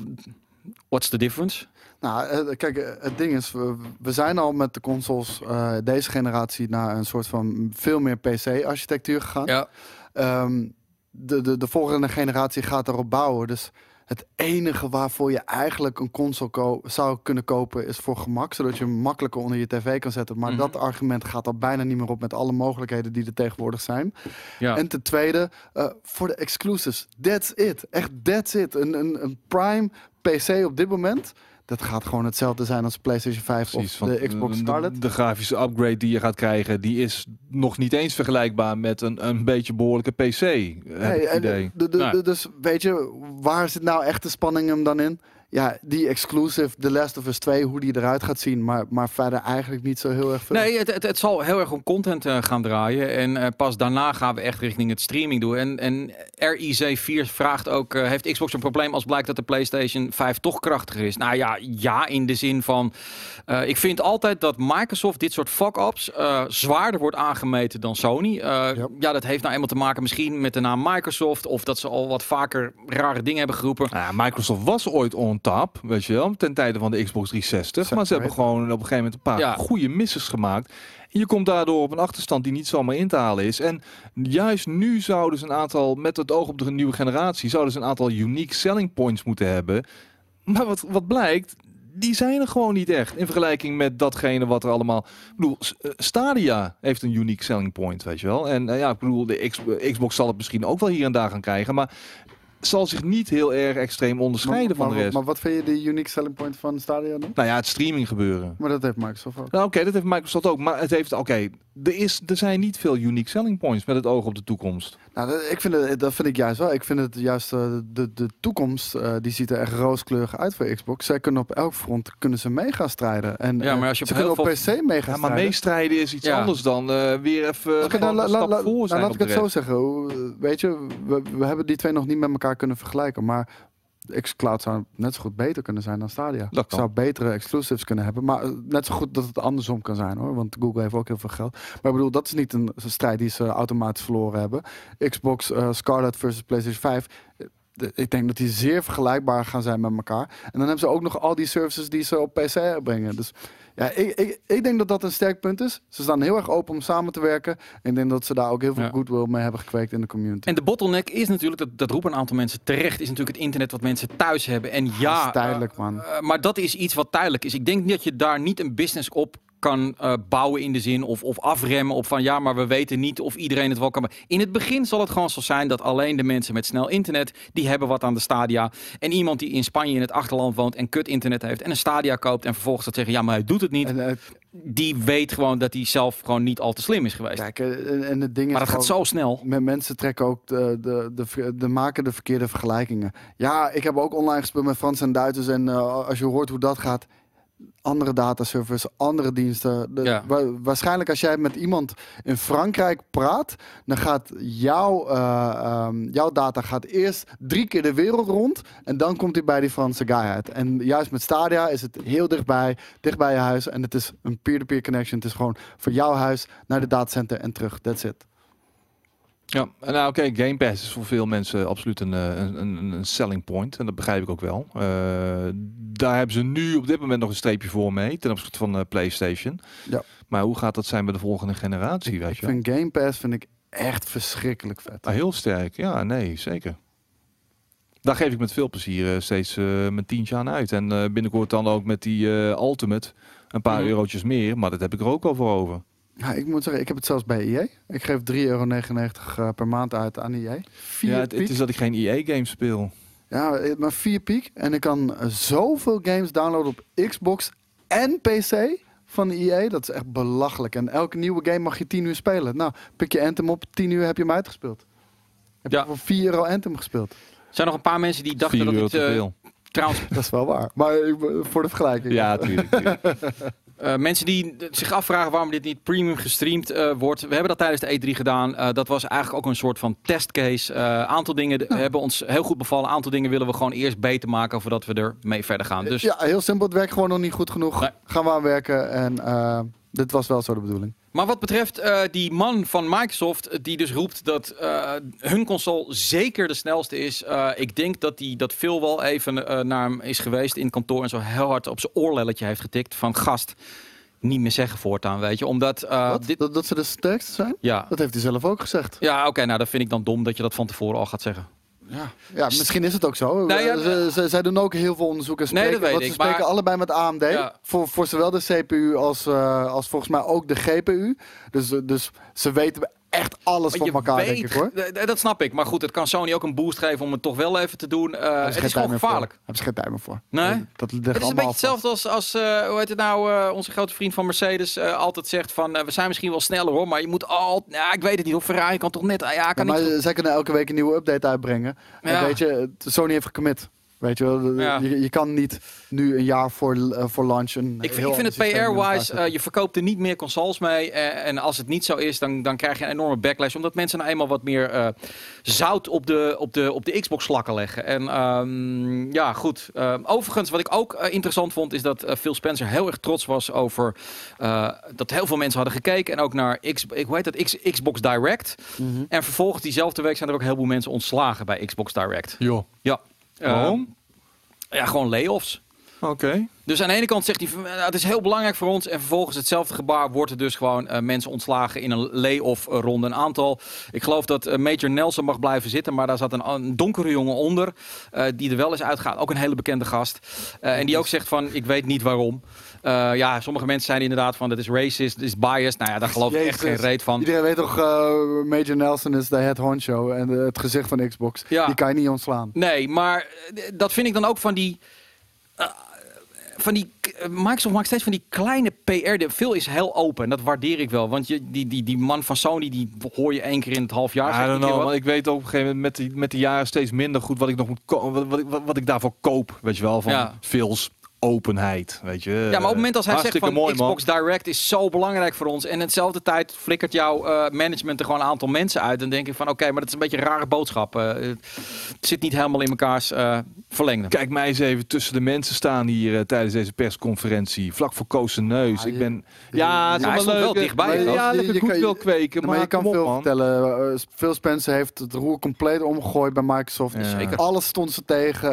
What's the difference? Nou, eh, kijk, eh, het ding is, we, we zijn al met de consoles eh, deze generatie naar een soort van veel meer PC-architectuur gegaan. Ja, Ehm, de, de, de volgende generatie gaat erop bouwen. Dus het enige waarvoor je eigenlijk een console ko- zou kunnen kopen is voor gemak. Zodat je hem makkelijker onder je tv kan zetten. Maar Mhm. dat argument gaat al bijna niet meer op met alle mogelijkheden die er tegenwoordig zijn. ja. En ten tweede, voor de exclusives. That's it. Echt that's it. Een, een, een prime PC op dit moment. Dat gaat gewoon hetzelfde zijn als PlayStation 5 Precies, of de Xbox de- Scarlet. De, de grafische upgrade die je gaat krijgen, die is nog niet eens vergelijkbaar met een, een beetje behoorlijke PC. Heb ik Nee, het en idee. de, de, Nee. de- dus weet je, waar zit nou echt de spanning hem dan in? Ja, die exclusive The Last of Us 2, hoe die eruit gaat zien. Maar, maar verder eigenlijk niet zo heel erg veel. Nee, het, het, het zal heel erg om content eh, gaan draaien. En eh, pas daarna gaan we echt richting het streaming doen. En, en RIC4 vraagt ook: eh, heeft Xbox een probleem als blijkt dat de PlayStation 5 toch krachtiger is? Nou ja, ja, in de zin van. eh, ik vind altijd dat Microsoft dit soort fuck-ups eh, zwaarder wordt aangemeten dan Sony. Eh, Ja. ja, dat heeft nou eenmaal te maken misschien met de naam Microsoft. Of dat ze al wat vaker rare dingen hebben geroepen. Nou ja, Microsoft was ooit on top, weet je wel, ten tijde van de Xbox 360. Maar ze hebben gewoon op een gegeven moment een paar Ja. goede misses gemaakt. En je komt daardoor op een achterstand die niet zomaar in te halen is. En juist nu zouden ze een aantal, met het oog op de nieuwe generatie, zouden ze een aantal unique selling points moeten hebben. Maar wat, wat blijkt, die zijn er gewoon niet echt. In vergelijking met datgene wat er allemaal... Ik bedoel, eh, Stadia heeft een unique selling point, weet je wel. En eh, ja, ik bedoel, de X- Xbox zal het misschien ook wel hier en daar gaan krijgen. Maar zal zich niet heel erg extreem onderscheiden van maar, de rest. Maar wat vind je de unique selling point van Stadia dan? nou ja, het streaming gebeuren. Maar dat heeft Microsoft ook. Nou, oké, dat heeft Microsoft ook. Maar het heeft, oké, er, is, er zijn niet veel unique selling points met het oog op de toekomst. Nou, dat, ik vind het, dat vind ik juist wel. Ik vind het juist eh, de, de toekomst, eh, die ziet er echt rooskleurig uit voor Xbox. Zij kunnen op elk front kunnen ze mee gaan strijden. En, Ja, maar eh, als je op ze kunnen heel op PC mee gaan Ja, maar strijden. meestrijden is iets Ja. anders dan eh, weer even Oké, gewoon een la- stap la- voor nou, zijn laat op ik het zo zeggen. Eh, Weet je, we, we hebben die twee nog niet met elkaar kunnen vergelijken. Maar xCloud zou net zo goed beter kunnen zijn dan Stadia. Dat kan. zou betere exclusives kunnen hebben. Maar eh, net zo goed dat het andersom kan zijn hoor. Want Google heeft ook heel veel geld. Maar ik bedoel, dat is niet een strijd die ze automatisch verloren hebben. Xbox eh, Scarlet versus PlayStation 5. eh, Ik denk dat die zeer vergelijkbaar gaan zijn met elkaar. En dan hebben ze ook nog al die services die ze op PC brengen. Dus ja, ik, ik, ik denk dat dat een sterk punt is. Ze staan heel erg open om samen te werken. En ik denk dat ze daar ook heel veel Ja. goodwill mee hebben gekweekt in de community. En de bottleneck is natuurlijk, dat, dat roepen een aantal mensen terecht, is natuurlijk het internet wat mensen thuis hebben. En ja, dat is tijdelijk, man. eh, maar dat is iets wat tijdelijk is. Ik denk dat je daar niet een business op kan eh, bouwen in de zin of, of afremmen op van ja, maar we weten niet of iedereen het wel kan. In het begin zal het gewoon zo zijn dat alleen de mensen met snel internet, die hebben wat aan de stadia. En iemand die in Spanje in het achterland woont en kut internet heeft en een stadia koopt en vervolgens dat zeggen ja, maar hij doet het niet. En, eh, Die weet gewoon dat hij zelf gewoon niet al te slim is geweest. kijk, eh, en, en het ding is maar dat gaat zo snel. Met mensen trekken ook de, de, de, maken de verkeerde vergelijkingen. Ja, ik heb ook online gespeeld met Frans en Duitsers. En als je hoort hoe dat gaat, andere dataservers, andere diensten. De- Ja. wa- waarschijnlijk als jij met iemand in Frankrijk praat, dan gaat jouw, eh, ehm, jouw data gaat eerst drie keer de wereld rond. En dan komt hij bij die Franse guy uit. En juist met Stadia is het heel dichtbij, dicht bij je huis. En het is een peer-to-peer connection. Het is gewoon van jouw huis naar de datacenter en terug. That's it. Ja, nou oké, Game Pass is voor veel mensen absoluut een, eh, een, een, een selling point. En dat begrijp ik ook wel. Eh, daar hebben ze nu op dit moment nog een streepje voor mee ten opzichte van eh, PlayStation. Ja. Maar hoe gaat dat zijn bij de volgende generatie, weet Ik je? vind Game Pass vind ik echt verschrikkelijk vet. Ah, heel sterk, ja, nee, zeker. Daar geef ik met veel plezier steeds mijn tientje aan uit. En binnenkort dan ook met die Ultimate een paar Mhm. eurotjes meer. Maar dat heb ik er ook al voor over. Ja, ik moet zeggen, ik heb het zelfs bij EA. Ik geef 3,99 euro eh, per maand uit aan EA. Vier Ja, het, het is dat ik geen EA-games speel. Ja, eh, maar 4 piek. En ik kan eh, zoveel games downloaden op Xbox en PC van EA. Dat is echt belachelijk. En elke nieuwe game mag je 10 uur spelen. Nou, pik je Anthem op, 10 uur heb je hem uitgespeeld. Heb Ja. je voor 4 euro Anthem gespeeld. Er zijn nog een paar mensen die dachten 4 dat eh, veel. trouwens, Dat is wel waar. Maar voor de vergelijking. Ja, tuurlijk. tuurlijk. Eh, mensen die zich afvragen waarom dit niet premium gestreamd eh, wordt. We hebben dat tijdens de E3 gedaan. Eh, dat was eigenlijk ook een soort van testcase. Een aantal dingen hebben ons heel goed bevallen. Een aantal dingen willen we gewoon eerst beter maken voordat we er mee verder gaan. Dus Ja, heel simpel. Het werkt gewoon nog niet goed genoeg. Nee. Gaan we aan werken. En dit was wel zo de bedoeling. Maar wat betreft eh, die man van Microsoft, eh, die dus roept dat eh, hun console zeker de snelste is. ik denk dat, die, dat Phil wel even naar hem is geweest in het kantoor en zo heel hard op zijn oorlelletje heeft getikt van gast. Niet meer zeggen voortaan, weet je. Omdat dit. Dat, dat ze de sterkste zijn? Ja, Dat heeft hij zelf ook gezegd. ja oké, nou dat vind ik dan dom dat je dat van tevoren al gaat zeggen. Ja, ja misschien is het ook zo. Nou ja, ze, ze- zij doen ook heel veel onderzoek en Nee, spreken, dat weet ik, ze spreken maar- allebei met AMD. Ja. Voor, voor zowel de CPU als, eh, als volgens mij ook de GPU. Dus, eh, dus ze weten echt alles van elkaar, weet- denk ik hoor. Dat snap ik. Maar goed, het kan Sony ook een boost geven om het toch wel even te doen. Ze het is gewoon gevaarlijk. Hebben ze geen tijd meer voor. Nee? Dat, Het is een beetje hetzelfde als, als eh, hoe heet het nou, eh, onze grote vriend van Mercedes altijd zegt van, we zijn misschien wel sneller hoor, maar je moet al, ja, ik weet het niet, of Ferrari kan toch net, ah, ja, Ja, kan maar niet. zij kunnen elke week een nieuwe update uitbrengen. En weet je, Sony heeft gecommit. Weet je wel, Ja. je, je kan niet nu een jaar voor, eh, voor launch een Ik, heel ik vind het PR-wise, eh, je verkoopt er niet meer consoles mee. en als het niet zo is, dan, dan krijg je een enorme backlash. Omdat mensen nou eenmaal wat meer eh, zout op de, op, de, op de Xbox-slakken leggen. En ehm, ja, goed. Eh, overigens, wat ik ook interessant vond, is dat Phil Spencer heel erg trots was over eh, dat heel veel mensen hadden gekeken. En ook naar X, ik, hoe heet dat? X, Xbox Direct. Mhm. En vervolgens diezelfde week zijn er ook heel veel mensen ontslagen bij Xbox Direct. Joh. Ja. Eh, Waarom? ja, gewoon layoffs. Oké. Dus aan de ene kant zegt hij, "Nou, het is heel belangrijk voor ons. En vervolgens hetzelfde gebaar wordt er dus gewoon eh, mensen ontslagen in een lay-off eh, ronde. Een aantal, ik geloof dat eh, Major Nelson mag blijven zitten. Maar daar zat een, een donkere jongen onder, eh, die er wel eens uitgaat. Ook een hele bekende gast. Eh, en die ook zegt van, ik weet niet waarom. Eh, ja, sommige mensen zijn inderdaad van, dat is racist, dat is biased. Nou ja, daar geloof ik echt geen reet van. Iedereen weet toch, eh, Major Nelson is de head honcho en het gezicht van Xbox. Ja. Die kan je niet ontslaan. Nee, maar eh, dat vind ik dan ook van die. eh, van die Microsoft maakt steeds van die kleine PR. De, veel is heel open. En dat waardeer ik wel. Want je, die, die, die man van Sony, die hoor je één keer in het half jaar. Keer know, maar ik weet op een gegeven moment met, die, met de jaren steeds minder goed wat ik nog moet wat, wat, ik- wat, wat ik daarvoor koop. Weet je wel, van Ja. Openheid. Weet je. Ja, maar op het moment als hij zegt van mooi, man. Xbox Direct is zo belangrijk voor ons. En in hetzelfde tijd flikkert jouw eh, management er gewoon een aantal mensen uit. Dan denk ik van oké, maar dat is een beetje een rare boodschap. Eh, het zit niet helemaal in mekaars eh verlengde. Kijk mij eens even tussen de mensen staan hier tijdens deze persconferentie. Vlak voor Koos zijn neus. Ah, ik ben... Ja, het is hij wel leuk. wel dichtbij, maar? Ja, Je- lekker je goed wil kweken. maar Maar, je kan op, veel man. vertellen. Phil Spencer heeft het roer compleet omgegooid bij Microsoft. Ja. Zeker. Alles stond ze tegen.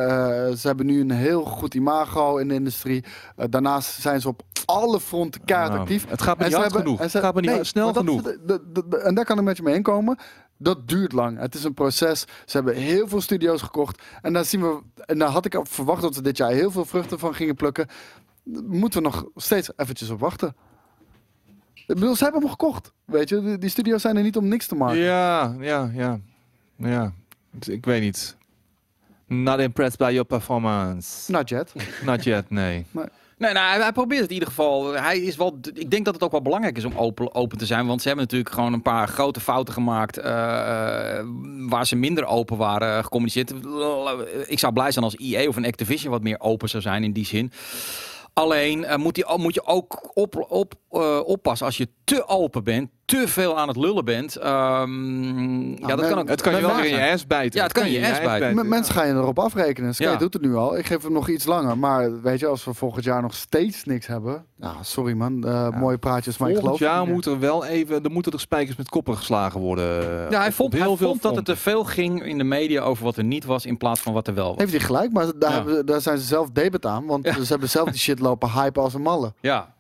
Ze hebben nu een heel goed imago in de industrie. Eh, daarnaast zijn ze op alle fronten keihard Nou, actief. Het gaat me niet ze hard genoeg. en Het ze- gaat me niet nee, snel dat genoeg. is de- de- de- de- en daar kan ik met je mee inkomen. Dat duurt lang. Het is een proces. Ze hebben heel veel studio's gekocht. En daar zien we. En daar had ik al verwacht dat we dit jaar heel veel vruchten van gingen plukken. Daar moeten we nog steeds eventjes op wachten. Ik bedoel, ze hebben hem gekocht. Weet je, die, die studio's zijn er niet om niks te maken. Ja, ja, ja. Ja, ik weet niet. Not impressed by your performance. Not yet. Not yet, nee. Nee, nou, hij, hij probeert het in ieder geval. Hij is wel, ik denk dat het ook wel belangrijk is om open, open te zijn. Want ze hebben natuurlijk gewoon een paar grote fouten gemaakt. eh, eh, waar ze minder open waren gecommuniceerd. Ik zou blij zijn als EA of een Activision wat meer open zou zijn in die zin. Alleen eh, moet, die, moet je ook op, op, eh, oppassen als je te open bent, te veel aan het lullen bent. ehm, ja, dat men- kan ook. Het kan je wel in je ass bijten. Ja, het kan je je ass bijten. Mensen gaan je erop afrekenen. Sky Ja. doet het nu al. Ik geef hem nog iets langer. Maar weet je, als we volgend jaar nog steeds niks hebben. Ja, sorry man. Eh, Mooie praatjes, maar ik Volgend geloof jaar moet er wel even, er moeten er spijkers met koppen geslagen worden. Ja, hij vond, op hij heel veel vond dat het te veel ging in de media over wat er niet was in plaats van wat er wel was. Heeft hij gelijk, maar daar, Ja. hebben, daar zijn ze zelf debet aan. Want Ja. ze hebben zelf die shit lopen hypen als een malle. Ja,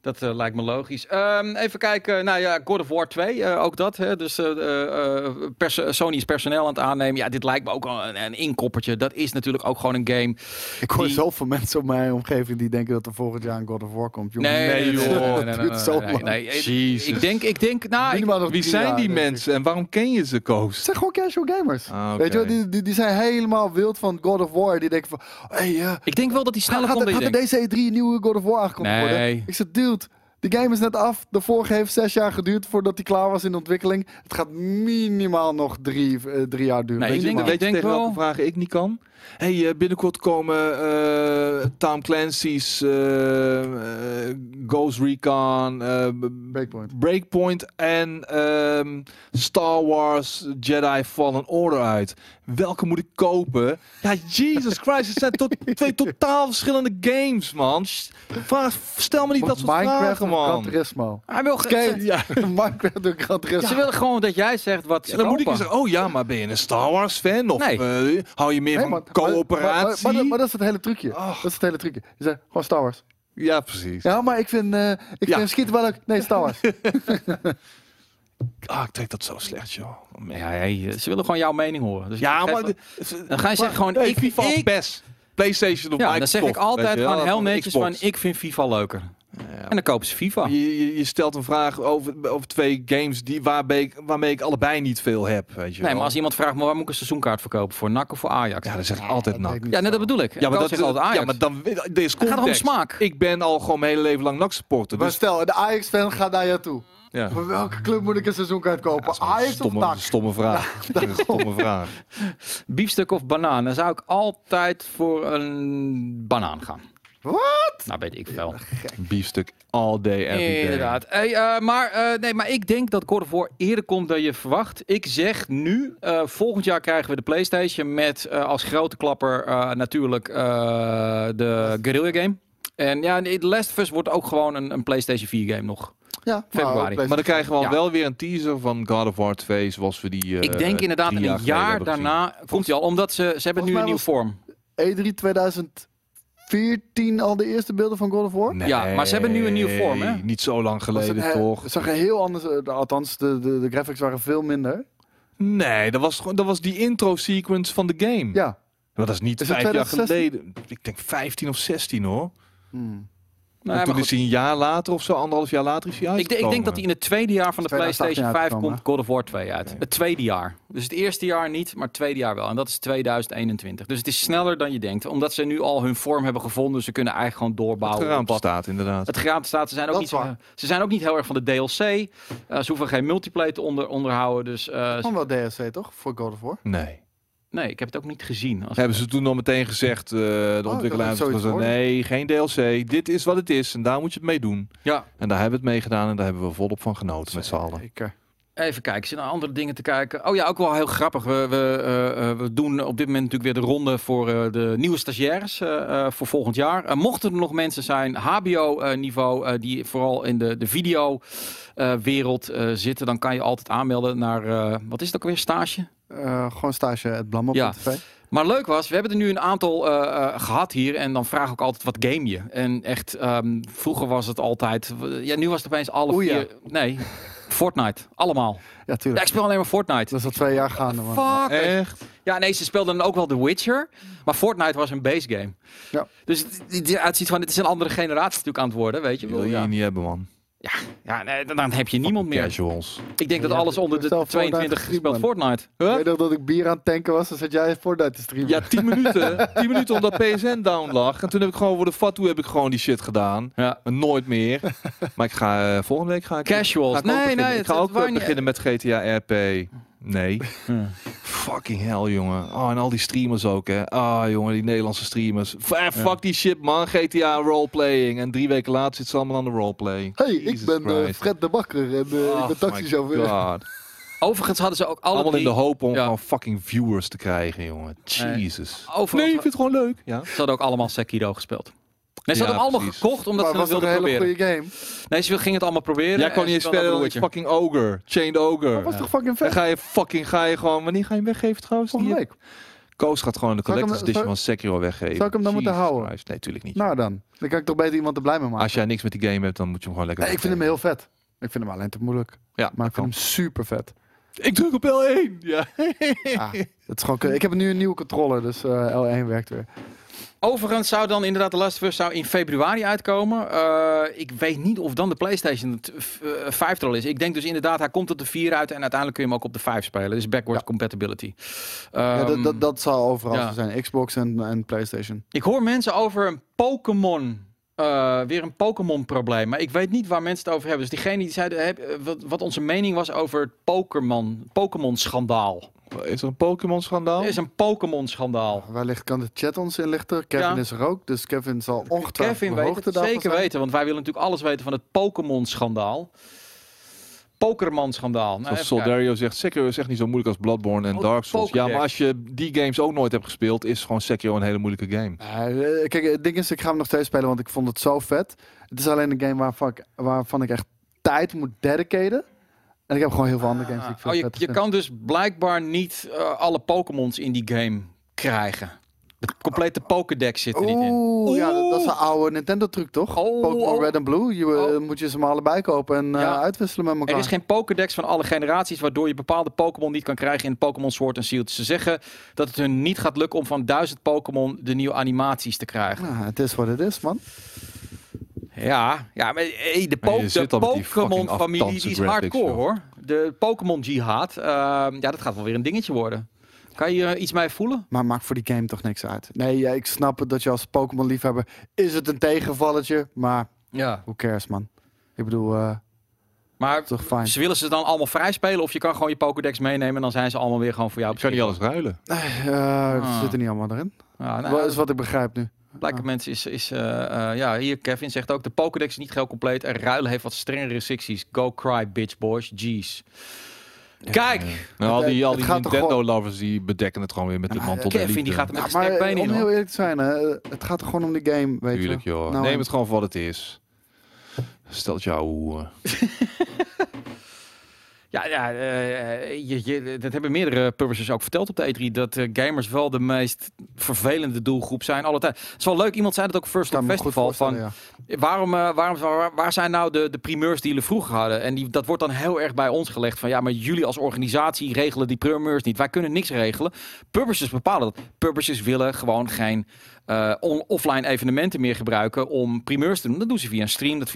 dat eh, lijkt me logisch. Ehm, even kijken, nou ja, God of War 2, eh, ook dat. Hè? Dus eh, eh, eh, pers- Sony is personeel aan het aannemen. Ja, dit lijkt me ook een, een inkoppertje. Dat is natuurlijk ook gewoon een game. Ik hoor Die- zoveel mensen op mijn omgeving die denken dat er volgend jaar een God of War komt. Jongen. Nee, nee, nee, joh. nee, zo nee, lang. nee. Ik- Jezus. Ik denk, ik denk, nou, ik, Wie zijn die mensen en waarom ken je ze, Koos? Het zijn gewoon casual gamers. Ah. Weet je die, die, die zijn helemaal wild van God of War. Die denken van, hey, ik denk wel dat die sneller gaat, komt er, je gaat er deze E3 een nieuwe God of War aangekondigd Nee. worden? Ik zeg, dude, de game is net af. De vorige heeft zes jaar geduurd voordat die klaar was in ontwikkeling. Het gaat minimaal nog drie, eh, drie jaar duren. Nee, ik denk Minimaal. dat- Weet je denk tegen wel- welke vragen ik niet kan? Hey, eh, binnenkort komen eh Tom Clancy's eh, Ghost Recon, eh, Breakpoint. Breakpoint en ehm, Star Wars Jedi Fallen Order uit. Welke moet ik kopen? Ja, Jesus Christ, het zijn tot, twee totaal verschillende games, man. Vraag, stel me niet dat soort Minecraft vragen, Gran man. Turismo? Hij wil ge- ja. Minecraft Gran Turismo. Ze willen gewoon dat jij zegt wat ze Ja, dan moet ik zeggen, oh ja, maar ben je een Star Wars fan? Of Nee. hou je meer Nee, van coöperatie? Maar, maar, maar, maar dat is het hele trucje. Oh. Dat is het hele trucje. Je zegt gewoon Star Wars. Ja, precies. Ja, maar ik vind, eh ik Ja. vind schieten wel leuk. Nee, Star Wars. Ah, ik trek dat zo slecht, joh. Ja, hey, ze willen gewoon jouw mening horen. Dus Ja, maar... de- Dan ga je zeggen gewoon, Nee, ik- FIFA ik- PES. PlayStation of Ja, dan zeg ik altijd gewoon heel van netjes van, ik vind FIFA leuker. Ja. En dan kopen ze FIFA. Je, je, je stelt een vraag over, over twee games die, waarbij ik, waarmee ik allebei niet veel heb, weet je Nee, wel. maar als iemand vraagt, maar waar moet ik een seizoenkaart verkopen? Voor NAC of voor Ajax? Ja, dan zeg ik altijd dat NAC. Ja, nee, dat bedoel ik. Ja, maar dat altijd Ajax. Ja, maar dan er is gaat om smaak. Ik ben al gewoon mijn hele leven lang NAC supporter. Maar Dus, stel, de Ajax-fan gaat naar jou toe. ja. Voor welke club moet ik een seizoenkaart kopen? Ajax of stomme, NAC? stomme vraag. Dat is een stomme vraag. Biefstuk of banaan? Dan zou ik altijd voor een banaan gaan. Wat? Nou, weet ik veel. Biefstuk all day, every day. Inderdaad. Hey, eh, maar, eh, nee, maar ik denk dat God of War eerder komt dan je verwacht. Ik zeg nu, eh, volgend jaar krijgen we de PlayStation met eh, als grote klapper eh, natuurlijk eh, de Guerrilla game. En ja, The Last of Us wordt ook gewoon een, een PlayStation 4 game nog. Ja, Februari. maar, Maar dan krijgen we al Ja. wel weer een teaser van God of War 2, zoals we die eh, ik denk inderdaad een jaar daarna komt hij al. Omdat ze, ze hebben nu een nieuwe was- vorm. E3 2014 2014 al de eerste beelden van God of War? Ja, maar ze hebben nu een nieuwe vorm, hè? Niet zo lang geleden, het, eh, toch? Het zag er heel anders uit. Althans, de, de, de graphics waren veel minder. Nee, dat was, gewoon, dat was die intro-sequence van de game. Ja. Maar dat is niet Is vijf jaar 2016? geleden. Ik denk 15 of 16 hoor. Hmm. En maar toen is hij een jaar later of zo, anderhalf jaar later is hij Ik, denk- ik uitgekomen. denk dat hij in het tweede jaar van de 2018 PlayStation 5 uitgekomen, komt God of War 2 uit. Het tweede jaar. Dus het eerste jaar niet, maar het tweede jaar wel. En dat is 2021. Dus het is sneller dan je denkt. Omdat ze nu al hun vorm hebben gevonden. Ze kunnen eigenlijk gewoon Het doorbouwen. op geraamte wat- staat inderdaad. Het geraamte staat. Ze zijn, ook Dat niet, ze zijn ook niet heel erg van de DLC. Eh, ze hoeven geen multiplayer te onder, onderhouden. Dus eh, Gewoon wel DLC toch? Voor God of War? Nee. Nee, ik heb het ook niet gezien. Als Hebben ze toen al meteen gezegd, eh, de ontwikkelaars, was hoorde. nee, geen DLC. Dit is wat het is en daar moet je het mee doen. Ja, En daar hebben we het mee gedaan en daar hebben we volop van genoten met z'n allen. Zeker. Even kijken, er zitten andere dingen te kijken. Oh ja, ook wel heel grappig. We, we, eh, eh, we doen op dit moment natuurlijk weer de ronde voor eh, de nieuwe stagiaires eh, eh, voor volgend jaar. Mochten er nog mensen zijn, HBO-niveau, eh, die vooral in de, de video-wereld eh, zitten, dan kan je altijd aanmelden naar, eh, wat is het ook weer, stage? Eh, gewoon stage at Blammo.tv. Maar leuk was, we hebben er nu een aantal eh, eh, gehad hier. En dan vraag ik ook altijd, wat game je? En echt, ehm, vroeger was het altijd... Ja, nu was het opeens alle ja. vier... Nee, Fortnite. Allemaal. Ja, Ja, tuurlijk. ik speel alleen maar Fortnite. Dat is al twee jaar gaande, man. Fuck. Echt? Ja, nee, ze speelden dan ook wel The Witcher. Maar Fortnite was een base game. Ja. Dus het, het, het ziet van, het is een andere generatie natuurlijk aan het worden, weet je wil je Ja, niet hebben, man. Ja nee, dan, dan heb je niemand meer. Casuals. Ik denk dat alles onder de stel Fortnite 22 gestreamd, gespeeld Fortnite. Ik weet dat ik bier aan het tanken was, dan zat jij Fortnite te streamen. Ja, 10 minuten. 10 minuten omdat PSN down lag. En toen heb ik gewoon voor de fatu heb ik gewoon die shit gedaan. Ja. Nooit meer. Maar ik ga eh, volgende week ga ik. Casuals. Ga ik ook Nee, nee, Ik ga het- ook eh, niet- beginnen met GTA RP. Nee. Ja. Fucking hell, jongen. Oh, en al die streamers ook, hè. Ah, jongen, die Nederlandse streamers. F eh, fuck die shit, man. GTA roleplaying. En drie weken later zit ze allemaal aan de roleplay. Hey, ik ben eh. Fred de Bakker en eh, ik ben taxichauffeur. Overigens hadden ze ook alle Allemaal in de hoop om Ja. gewoon fucking viewers te krijgen, jongen. Jesus. Overigens, Nee, ik vind het gewoon leuk. Ja. Ze hadden ook allemaal Sekiro gespeeld. Nee, ze Ja, hadden hem allemaal precies. gekocht omdat Maar ze was het toch een wilden hele proberen. goede game? Nee, ze gingen het allemaal proberen. Jij en niet eens verder dan Witcher. fucking Ogre. Chained Ogre. Dat was toch fucking Dan vet? ga je fucking, ga je gewoon, wanneer ga je hem weggeven trouwens? Volgende week. Koos gaat gewoon de collector's edition van Sekiro weggeven. Zou ik hem dan moeten houden? Christ. Nee, natuurlijk niet. Nou dan. Dan kan ik toch beter iemand er blij mee maken. Als jij niks met die game hebt, dan moet je hem gewoon lekker Nee, ik vind hem heel vet. Ik vind hem alleen te moeilijk. Ja, Maar ik kan. vind hem super vet. Ik druk op L1. Ja. Ja, het is gewoon, ik heb nu een nieuwe controller, dus eh, L1 werkt weer. Overigens zou dan inderdaad de Last of Us zou in februari uitkomen. Eh, ik weet niet of dan de PlayStation t- v- eh, 5 er al is. Ik denk dus inderdaad, hij komt op de 4 uit en uiteindelijk kun je hem ook op de 5 spelen. Dus backwards Ja. compatibility. ja, dat, Ehm, dat, dat zal overal ja. zijn. Xbox en, en PlayStation. Ik hoor mensen over een Pokémon. eh, weer een Pokémon-probleem. Maar ik weet niet waar mensen het over hebben. Dus diegene die zeiden eh, wat, wat onze mening was over het Pokémon- Pokémon-schandaal. Is er een Pokémon schandaal? Er is een Pokémon-schandaal. Wellicht kan de chat ons inlichten. Kevin Ja. is er ook, dus Kevin zal ongetwijfeld Kevin weet het zeker zijn. weten, want wij willen natuurlijk alles weten van het Pokémon-schandaal. Pokerman-schandaal. Nou. Soldario zegt, Sekiro is echt niet zo moeilijk als Bloodborne en Oh, Dark Souls. Ja, maar als je die games ook nooit hebt gespeeld, is gewoon Sekiro een hele moeilijke game. Eh, kijk, het ding is, ik ga hem nog steeds spelen, want ik vond het zo vet. Het is alleen een game waarvan ik, waarvan ik echt tijd moet dedicaten. En ik heb gewoon heel veel andere games die ik veel Oh, je, kan dus blijkbaar niet eh, alle Pokémons in die game krijgen. De complete Pokédex zit er niet in. Oeh, ja, dat, dat is een oude Nintendo-truc, toch? Oh, Pokémon oh. Red en Blue. Je, eh, Oh. moet je ze maar allebei kopen en eh, Ja. uitwisselen met elkaar. Er is geen Pokédex van alle generaties, waardoor je bepaalde Pokémon niet kan krijgen in Pokémon Sword en Shield. Ze zeggen dat het hun niet gaat lukken om van duizend Pokémon de nieuwe animaties te krijgen. Nou, het is wat het is, man. Ja, ja maar hey, de, po de Pokémon-familie die is graphics, hardcore joh. hoor. De Pokémon-jihad, ehm, ja, dat gaat wel weer een dingetje worden. Kan je iets mee voelen? Maar maakt voor die game toch niks uit. Nee, ja, ik snap het dat je als Pokémon-liefhebber... Is het een tegenvalletje, maar Ja. who cares, man. Ik bedoel, eh Maar toch fijn. ze willen ze dan allemaal vrij spelen of je kan gewoon je Pokédex meenemen en dan zijn ze allemaal weer gewoon voor jou. Ik kan niet alles ruilen. Eh Ah. Ze zitten niet allemaal erin. Ja, nou, Wat is wat ik begrijp nu. Blijkbaar mensen is, is eh, eh, ja, hier Kevin zegt ook, de Pokédex is niet geheel compleet en ruilen heeft wat strengere restricties. Go cry, bitch boys, jeez. Kijk, Nou, al die, al het die Nintendo-lovers die bedekken het gewoon weer met de mantel Kevin die gaat er met Ja, maar been om in heel eerlijk te zijn, hè, het gaat er gewoon om de game, weet Tuurlijk, je. joh. Nou, Neem en- het gewoon voor wat het is. Stelt jou... Ja, ja eh, je, je, dat hebben meerdere publishers ook verteld op de E3. Dat eh, gamers wel de meest vervelende doelgroep zijn. Alle tijd. Het is wel leuk, iemand zei dat ook First goed Festival. Van, ja. waarom, eh, waarom, waar, waar zijn nou de, de primeurs die jullie vroeger hadden? En die, dat wordt dan heel erg bij ons gelegd. Van ja, maar jullie als organisatie regelen die primeurs niet. Wij kunnen niks regelen. Publishers bepalen dat. Publishers willen gewoon geen on- offline evenementen meer gebruiken om primeurs te doen. Dat doen ze via een stream, dat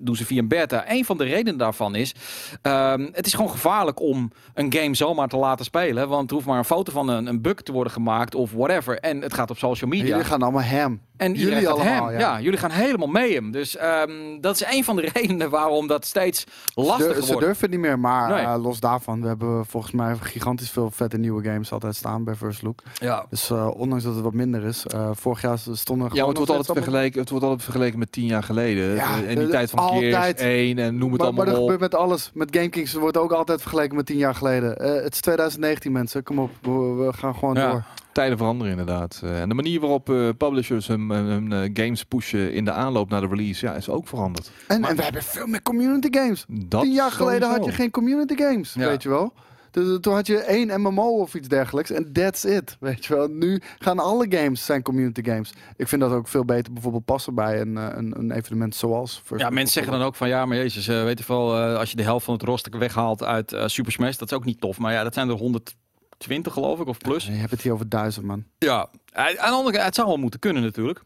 doen ze via een beta. Een van de redenen daarvan is, ehm, het is gewoon gevaarlijk om een game zomaar te laten spelen. Want er hoeft maar een foto van een, een bug te worden gemaakt of whatever. En het gaat op social En media. Jullie gaan allemaal ham. En Jullie allemaal, hem. ja. Ja. jullie gaan helemaal mee hem. Dus ehm, dat is een van de redenen waarom dat steeds lastiger dur- ze wordt. durven niet meer, maar Nee. eh, los daarvan, we hebben volgens mij gigantisch veel vette nieuwe games altijd staan bij First Look. Ja. Dus eh, ondanks dat het wat minder is, vorig jaar stonden Ja, het wordt, altijd allemaal- vergeleken, het wordt altijd vergeleken met tien jaar geleden. Ja, Eh, en die eh, tijd van. Gears 1 en noem het Maar, maar allemaal dat op. gebeurt met alles. Met GameKings wordt ook altijd vergeleken met tien jaar geleden. Eh, het is 2019 mensen, kom op, we, we gaan gewoon Ja. door. Tijden veranderen inderdaad. En de manier waarop publishers hun, hun, games pushen in de aanloop naar de release, ja, is ook veranderd. En, Maar- en we hebben veel meer community games. Dat Tien jaar geleden had je geen community games, Ja. weet je wel. Dus, toen had je één MMO of iets dergelijks en that's it, weet je wel. Nu gaan alle games zijn community games. Ik vind dat ook veel beter bijvoorbeeld passen bij een, eh, een, een evenement zoals First Ja, mensen zeggen dan ook van ja, maar jezus, eh, weet je wel, eh, als je de helft van het roster weghaalt uit eh, Super Smash, dat is ook niet tof. Maar ja, dat zijn er 120 geloof ik, of plus. Je hebt het hier over duizend man. Ja, Eh, aan de andere kant, het zou wel moeten kunnen natuurlijk.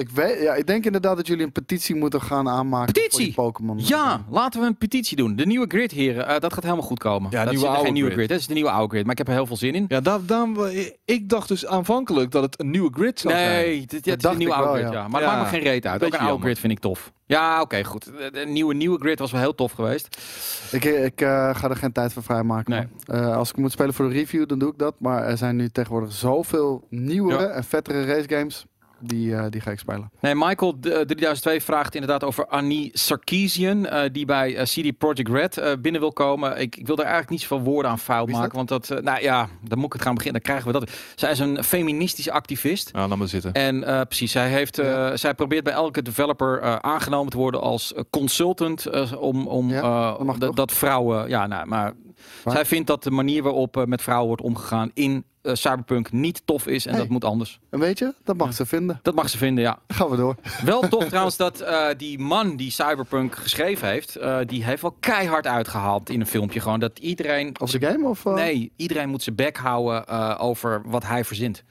Ik, weet, ja, ik denk inderdaad dat jullie een petitie moeten gaan aanmaken Petitie? voor Pokémon. Ja, laten we een petitie doen. De nieuwe grid, heren, eh, dat gaat helemaal goed komen. Ja, dat nieuwe is oude geen nieuwe grid. grid, dat is de nieuwe oude grid. Maar ik heb er heel veel zin in. Ja, daar, daar, ik dacht dus aanvankelijk dat het een nieuwe grid zou zijn. Nee, dit, dit is een nieuwe oude wel, grid, ja. ja. Maar Ja, het maakt me geen reet uit. Ook beetje een oude grid vind ik tof. Ja, oké, goed. De, de nieuwe, nieuwe grid was wel heel tof geweest. Ik, ik eh, ga er geen tijd voor vrijmaken. Nee. Eh, als ik moet spelen voor de review, dan doe ik dat. Maar er zijn nu tegenwoordig zoveel nieuwere Ja. en vettere racegames. Die, eh, die ga ik spelen. Nee, Michael d- eh, 3002 vraagt inderdaad over Annie Sarkeesian, eh, die bij CD Projekt Red eh, binnen wil komen. Ik, ik wil daar eigenlijk niet zoveel woorden aan is maken, want dat, eh, nou ja, dan moet ik het gaan beginnen. Dan krijgen we dat. Zij is een feministische activist. Nou, laat maar zitten. En eh, precies, zij, heeft, eh, Ja. zij probeert bij elke developer eh, aangenomen te worden als consultant eh, om, om Ja, eh, dat dat vrouwen, ja, nou, maar Zij vindt dat de manier waarop eh, met vrouwen wordt omgegaan in eh, Cyberpunk niet tof is en Hey. dat moet anders. En weet je, dat mag ze vinden. Dat mag ze vinden, ja. Dan gaan we door. Wel tof trouwens dat eh, die man die Cyberpunk geschreven heeft, eh, die heeft wel keihard uitgehaald in een filmpje. Gewoon dat iedereen. Over de game of... Nee, iedereen moet zijn bek houden eh, over wat hij verzint.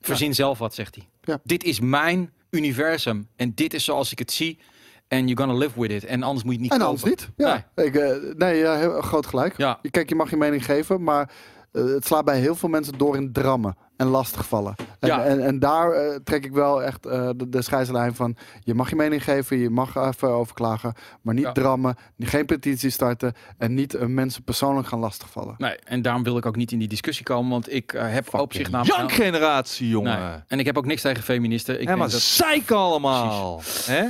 Verzin zelf wat, zegt hij. Ja. Dit is mijn universum en dit is zoals ik het zie. En you're gonna live with it. En anders moet je het niet En anders kopen. niet. Ja, ik, eh, nee, ja, heel groot gelijk. Ja. Kijk, je mag je mening geven, maar eh, het slaat bij heel veel mensen door in drammen en lastigvallen. En, Ja. en, en daar eh, trek ik wel echt eh, de, de scheidslijn van. Je mag je mening geven, je mag even overklagen, maar niet Ja. drammen, geen petitie starten en niet mensen persoonlijk gaan lastigvallen. Nee, en daarom wil ik ook niet in die discussie komen, want ik heb op zich namelijk... Jankgeneratie, jongen. Nee. En ik heb ook niks tegen feministen. Ik Ja, maar dat, allemaal. Hè?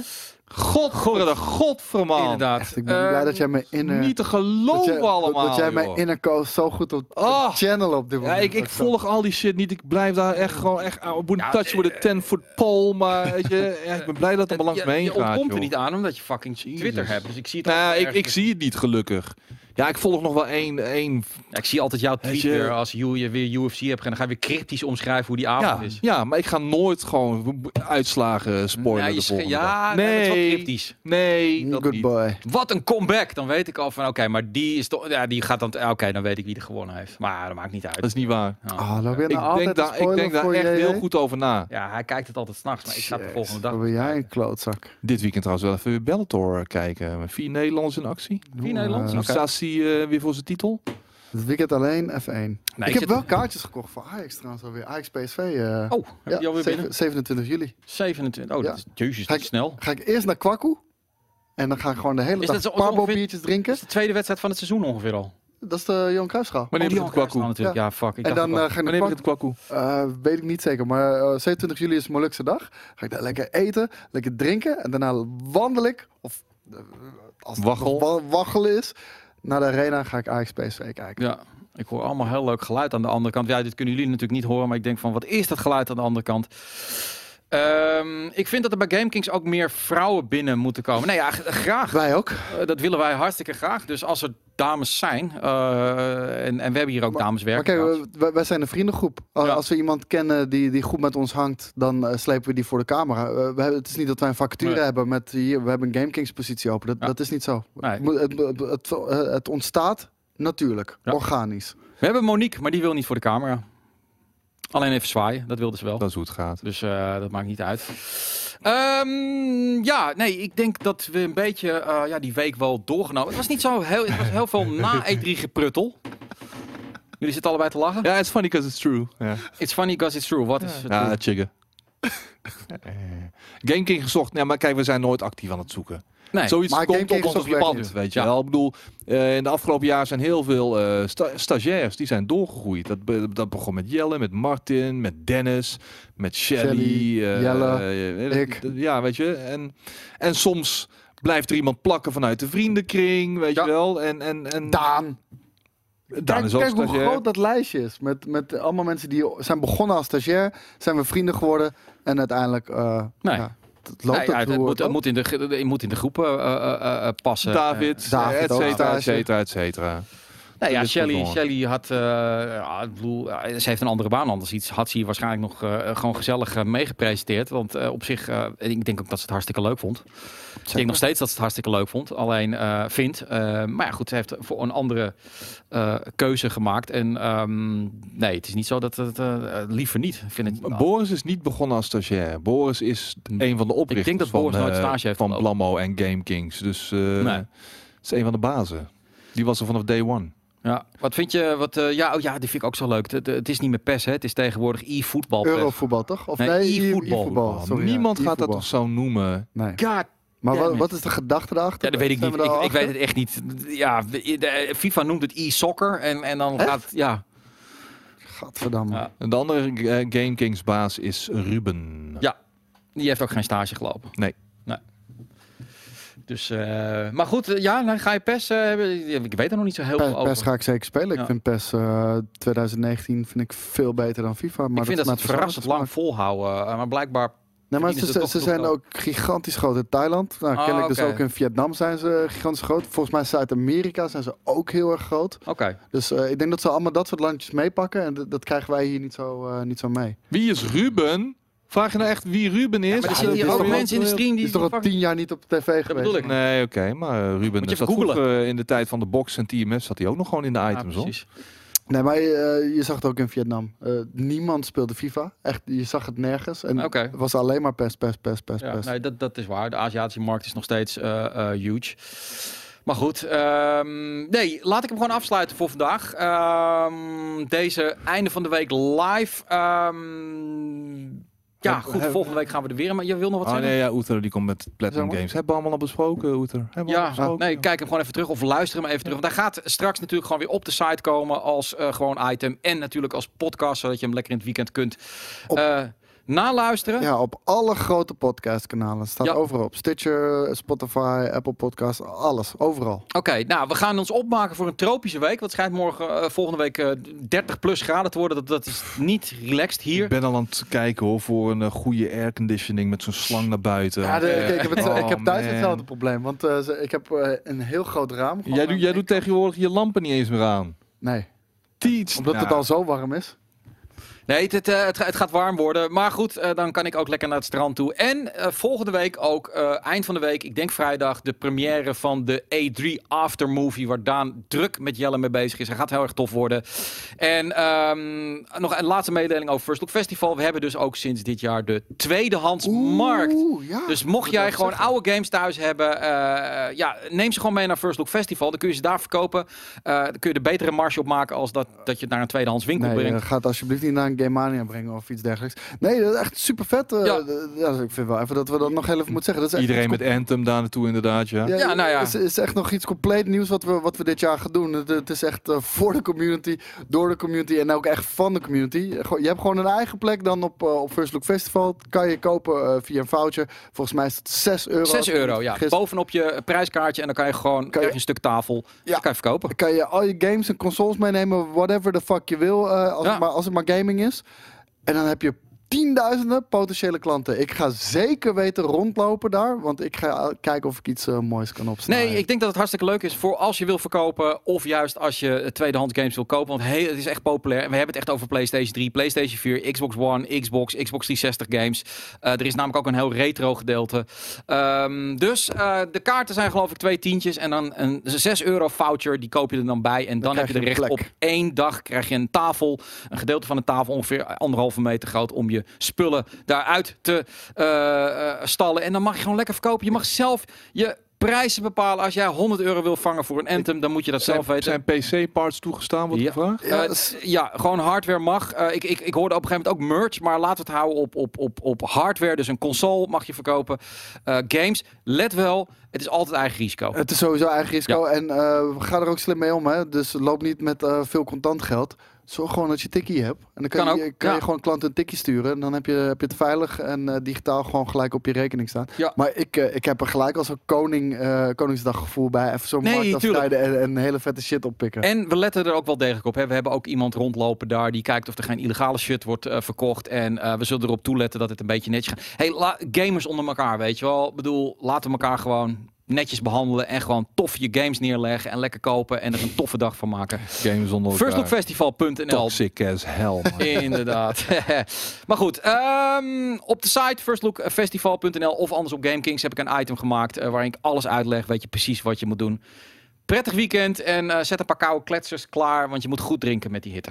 God, God, godverman. inderdaad. Echt, ik ben blij Ehm, dat jij me in Niet te dat, geloven jij- allemaal, dat jij mijn inner coast zo goed op Oh. channel op dit Ja, moment. ik, ik volg al die shit niet. Ik blijf daar echt gewoon echt aan. Ik moet Ja, touch with a 10 foot pole. Maar weet je, ja, ik ben blij dat het er langs je, me heen je gaat. ontkomt er niet aan omdat je fucking. Twitter hebt. Dus ik zie het Nou, ik, ik zie het niet gelukkig. Ja, ik volg nog wel één. één Ja, ik zie altijd jouw tweet Weet je- weer als je, weer UFC hebt gedaan. Dan ga je weer cryptisch omschrijven hoe die avond ja, is. ja, maar ik ga nooit gewoon uitslagen spoilen. De volgende ja, dag. nee, dat is wel nee, cryptisch. nee, dat Good niet. boy. Wat een comeback. Dan weet ik al van, oké, maar die is toch... Ja, die gaat dan... Oké, dan weet ik wie er gewonnen heeft. Maar dat maakt niet uit. Dat is niet waar. Ja. Ah, Ik nou denk, daar, ik denk daar echt heel goed over na. Ja, hij kijkt het altijd s'nachts, maar ik ga de volgende dag. Wat ben jij een klootzak. Dit weekend trouwens wel even weer Bellator kijken. Vier Nederlanders in actie. Vier Nederlanders? Eh, Sassi eh, weer voor zijn titel. Het weekend alleen F1. Nee, ik ik heb zit- wel kaartjes gekocht voor Ajax trouwens alweer. Ajax PSV. eh Oh, heb je die alweer zeven- binnen? 27 juli. 27. Oh, Ja. dat is jezus, Ga dat ik- is snel. Ga ik eerst naar Kwaku. En dan ga ik gewoon de hele Is dag dat zo- Parbo biertjes Dat drinken. is de tweede wedstrijd van het seizoen ongeveer al. Dat is de Johan Cruijffschaal. Wanneer Oh, begint het Jan kwaku? natuurlijk. Ja, fuck. Ik En dan eh, ga ik Wanneer naar begint het kwaku? Eh, weet ik niet zeker, maar eh, 27 juli is Molukse dag. Ga ik daar lekker eten, lekker drinken. En daarna wandel ik, of als het Waggel. waggelen is, naar de arena ga ik Ajax PSV kijken. Ja, ik hoor allemaal heel leuk geluid aan de andere kant. Ja, dit kunnen jullie natuurlijk niet horen, maar ik denk van, wat is dat geluid aan de andere kant? Ehm, ik vind dat er bij GameKings ook meer vrouwen binnen moeten komen. Nee, ja, graag. Wij ook. Eh, dat willen wij hartstikke graag. Dus als er dames zijn, eh, en, en we hebben hier ook Maar- dames Maar werken. kijk, wij, wij zijn een vriendengroep. Als, Ja. als we iemand kennen die, die goed met ons hangt, dan eh, slepen we die voor de camera. Eh, we hebben, het is niet dat wij een vacature Nee. hebben met hier, we hebben een GameKings positie open. Dat, Ja. dat is niet zo. Nee. Het, het, het, eh, ontstaat natuurlijk, Ja. organisch. We hebben Monique, maar die wil niet voor de camera. Alleen even zwaaien, dat wilde ze wel. Dat is hoe het gaat. Dus eh, dat maakt niet uit. Ehm, ja, nee, ik denk dat we een beetje eh, ja, die week wel doorgenomen. Het was niet zo heel, het was heel veel na E3 gepruttel. Jullie zitten allebei te lachen. Ja, it's funny because it's true. It's funny because it's true. Wat is het? ja chiggen. GameKing gezocht. Nee, maar kijk, we zijn nooit actief aan het zoeken. Nee. Zoiets Maar komt op ons op je pad, weet je Ja. wel. Ik bedoel, eh, in de afgelopen jaar zijn heel veel eh, sta- stagiairs, die zijn doorgegroeid. Dat, be- dat begon met Jelle, met Martin, met Dennis, met Shelly. Shelly, eh, Jelle, ik. Ja, weet je. En, en soms blijft er iemand plakken vanuit de vriendenkring, weet Ja. je wel. En, en, en Daan. Daan Kijk, is ook kijk hoe groot dat lijstje is. Met, met allemaal mensen die zijn begonnen als stagiair, zijn we vrienden geworden. En uiteindelijk, eh Nee. ja, het loopt Nee, ja, het moet, het moet in de, moet in de groepen eh, eh, eh, passen. David, David et cetera, et cetera, et cetera. Nee, ja, Shelly, Shelly had, eh, ja, ik bedoel, ze heeft een andere baan anders iets. Had ze hier waarschijnlijk nog eh, gewoon gezellig eh, meegepresenteerd. Want eh, op zich, eh, en ik denk ook dat ze het hartstikke leuk vond. Ik denk nog steeds dat ze het hartstikke leuk vond. Alleen eh, vindt. Eh, maar ja, goed, ze heeft voor een andere eh, keuze gemaakt. En ehm, nee, het is niet zo dat het liever niet. Ik Vind het, Boris is niet begonnen als stagiair. Boris is een van de oprichters denk dat van, Boris nooit eh, stage heeft van. Blammo en Game Kings. Dus eh Nee. het is een van de bazen. Die was er vanaf day one. ja, wat vind je? Wat, eh, ja, oh ja, die vind ik ook zo leuk. Het, het is niet meer PES, hè? Het is tegenwoordig e-voetbal. Eurovoetbal toch? Of Nee, nee, e-voetbal. Niemand gaat dat toch zo noemen? Nee. God Maar wat, wat is de gedachte daarachter? Ja, dat weet ik Zijn niet. we Ik, ik weet het echt niet. Ja, de- de- FIFA noemt het e-soccer en, en dan Echt? gaat ja. Gadverdamme. Ja. En de andere eh, Game Kings baas is Ruben. Ja. Die heeft ook geen stage gelopen. Nee. Nee. Dus, eh, maar goed, eh, ja, dan ga je PES eh, hebben. Ik weet er nog niet zo heel veel over. PES ga ik zeker spelen. Ja. Ik vind PES eh, 2019 vind ik veel beter dan FIFA. Maar ik vind dat, het verrassend lang volhouden. eh, maar blijkbaar. Nee, maar ze, zijn ook gigantisch groot in Thailand. Nou, Ah, kennelijk dus oké. ook in Vietnam zijn ze gigantisch groot. Volgens mij Zuid-Amerika zijn ze ook heel erg groot. Oké. Dus eh, ik denk dat ze allemaal dat soort landjes meepakken. En dat- dat krijgen wij hier niet zo, eh, niet zo mee. Wie is Ruben? Vraag je nou echt wie Ruben is? maar er zitten hier is ook mensen in de stream Die die. is toch al fucking- tien jaar niet op tv geweest. bedoel ik. Nee, oké. maar eh, Ruben Moet je zat even googlen. vroeger in de tijd van de box en TMS zat hij ook nog gewoon in de Ja, items, hoor. Nee, maar eh, je zag het ook in Vietnam. Eh, niemand speelde FIFA. Echt, je zag het nergens. En het was alleen maar PES, PES, PES, PES, Ja, PES. nee, dat, dat is waar. De Aziatische markt is nog steeds eh, huge. Maar goed, ehm, nee, laat ik hem gewoon afsluiten voor vandaag. Ehm, deze einde van de week live. Ehm, ja, Heb- goed, heb- volgende week gaan we er weer. Maar je wil nog wat Oh zeggen? nee, ja, Oeter die komt met Platinum. Games. Hebben we allemaal al besproken, Oeter? Hebben we al Ja, besproken? nee, kijk hem gewoon even terug of luister hem even terug. Want hij gaat straks natuurlijk gewoon weer op de site komen als eh, gewoon item. En natuurlijk als podcast, zodat je hem lekker in het weekend kunt Op- eh, naluisteren. Ja, op alle grote podcastkanalen. Het staat Ja. overal op. Stitcher, Spotify, Apple Podcasts, alles. Overal. Oké, nou, we gaan ons opmaken voor een tropische week. Wat schijnt morgen, eh, volgende week eh, 30 plus graden te worden. Dat, dat is niet relaxed Ik hier. ben al aan het kijken hoor, voor een eh, goede airconditioning met zo'n slang naar buiten. Ja, de, Eh, kijk, ik heb, het, oh, ik heb thuis man. hetzelfde probleem. Want eh, ik heb eh, een heel groot raam. Jij, jij doet tegenwoordig je lampen niet eens meer aan. Nee, Teach. omdat het al zo warm is. Nee, het, het, eh, het, ga- het gaat warm worden. Maar goed, eh, dan kan ik ook lekker naar het strand toe. En eh, volgende week ook, eind van de week, ik denk vrijdag, de première van de E3 Aftermovie. Waar Daan druk met Jelle mee bezig is. Hij gaat heel erg tof worden. En ehm, nog een laatste mededeling over First Look Festival. We hebben dus ook sinds dit jaar de tweedehands markt. Oeh, ja. Dus mocht jij gewoon zeggen. oude games thuis hebben, ja, neem ze gewoon mee naar First Look Festival. Dan kun je ze daar verkopen. Dan kun je er betere marge op maken als dat, dat je het naar een tweedehands winkel Nee, brengt. ga het alsjeblieft niet naar een Game Mania brengen of iets dergelijks. Nee, dat is echt super vet. Ja. ja. ik vind wel even dat we dat nog heel even moeten zeggen. Dat is echt Iedereen met Anthem daar naartoe inderdaad, ja. Ja, Ja, nou ja. Het is, is echt nog iets compleet nieuws wat we, wat we dit jaar gaan doen. Het, het is echt eh, voor de community, door de community en ook echt van de community. Je hebt gewoon een eigen plek dan op, eh, op First Look Festival. Kan je kopen via een voucher. Volgens mij is het 6 euro. 6 als ik me euro, ja. Bovenop je prijskaartje en dan kan je gewoon Kan krijg je- een stuk tafel. Kan je verkopen. Kan je al je games en consoles meenemen, whatever the fuck je wil, eh, als, Ja. het maar, als het maar gaming is. En dan heb je tienduizenden potentiële klanten. Ik ga zeker weten rondlopen daar, want ik ga kijken of ik iets eh, moois kan opsnijden. Nee, ik denk dat het hartstikke leuk is voor als je wil verkopen of juist als je eh, tweedehands games wil kopen. Want hey, het is echt populair. En we hebben het echt over PlayStation 3, PlayStation 4, Xbox One, Xbox, Xbox 360 games. Eh, er is namelijk ook een heel retro gedeelte. Ehm, dus eh, de kaarten zijn geloof ik twee tientjes en dan een 6 euro voucher. Die koop je er dan bij en dan, heb je er je recht op één dag krijg je een tafel, een gedeelte van een tafel ongeveer anderhalve meter groot om je spullen daaruit te eh, eh, stallen. En dan mag je gewoon lekker verkopen. Je mag zelf je prijzen bepalen. Als jij 100 euro wil vangen voor een Anthem, dan moet je dat zelf weten. zijn PC-parts toegestaan, wordt Ja. gevraagd? Ja, Eh, dus- ja, gewoon hardware mag. Ik, ik, ik hoorde op een gegeven moment ook merch, maar laten we het houden op, op, op, op hardware. Dus een console mag je verkopen. Eh, games, let wel, het is altijd eigen risico. Het is sowieso eigen risico en eh, ga er ook slim mee om. Hè? Dus loop niet met eh, veel contant geld. Zorg gewoon dat je tikkie hebt. En dan kan, Kan je, ook, kan ja. je gewoon klanten een tikkie sturen. En dan heb je, heb je het veilig en eh, digitaal gewoon gelijk op je rekening staan. Ja. Maar ik, eh, ik heb er gelijk als een koning, eh, Koningsdag gevoel bij. Even zo'n Nee, markt tuurlijk. afstrijden en, en hele vette shit oppikken. En we letten er ook wel degelijk op. Hè. We hebben ook iemand rondlopen daar die kijkt of er geen illegale shit wordt verkocht. En we zullen erop toeletten dat het een beetje netjes gaat. Hey, gamers onder elkaar, weet je wel. Ik bedoel, laten we elkaar gewoon netjes behandelen. En gewoon tof je games neerleggen en lekker kopen. En er een toffe dag van maken. Games onder. Firstlookfestival.nl Toxic as hell. man. Inderdaad. maar goed, ehm, op de site firstlookfestival.nl of anders op GameKings heb ik een item gemaakt eh, waarin ik alles uitleg. Weet je precies wat je moet doen. Prettig weekend en eh, zet een paar koude kletsers klaar, want je moet goed drinken met die hitte.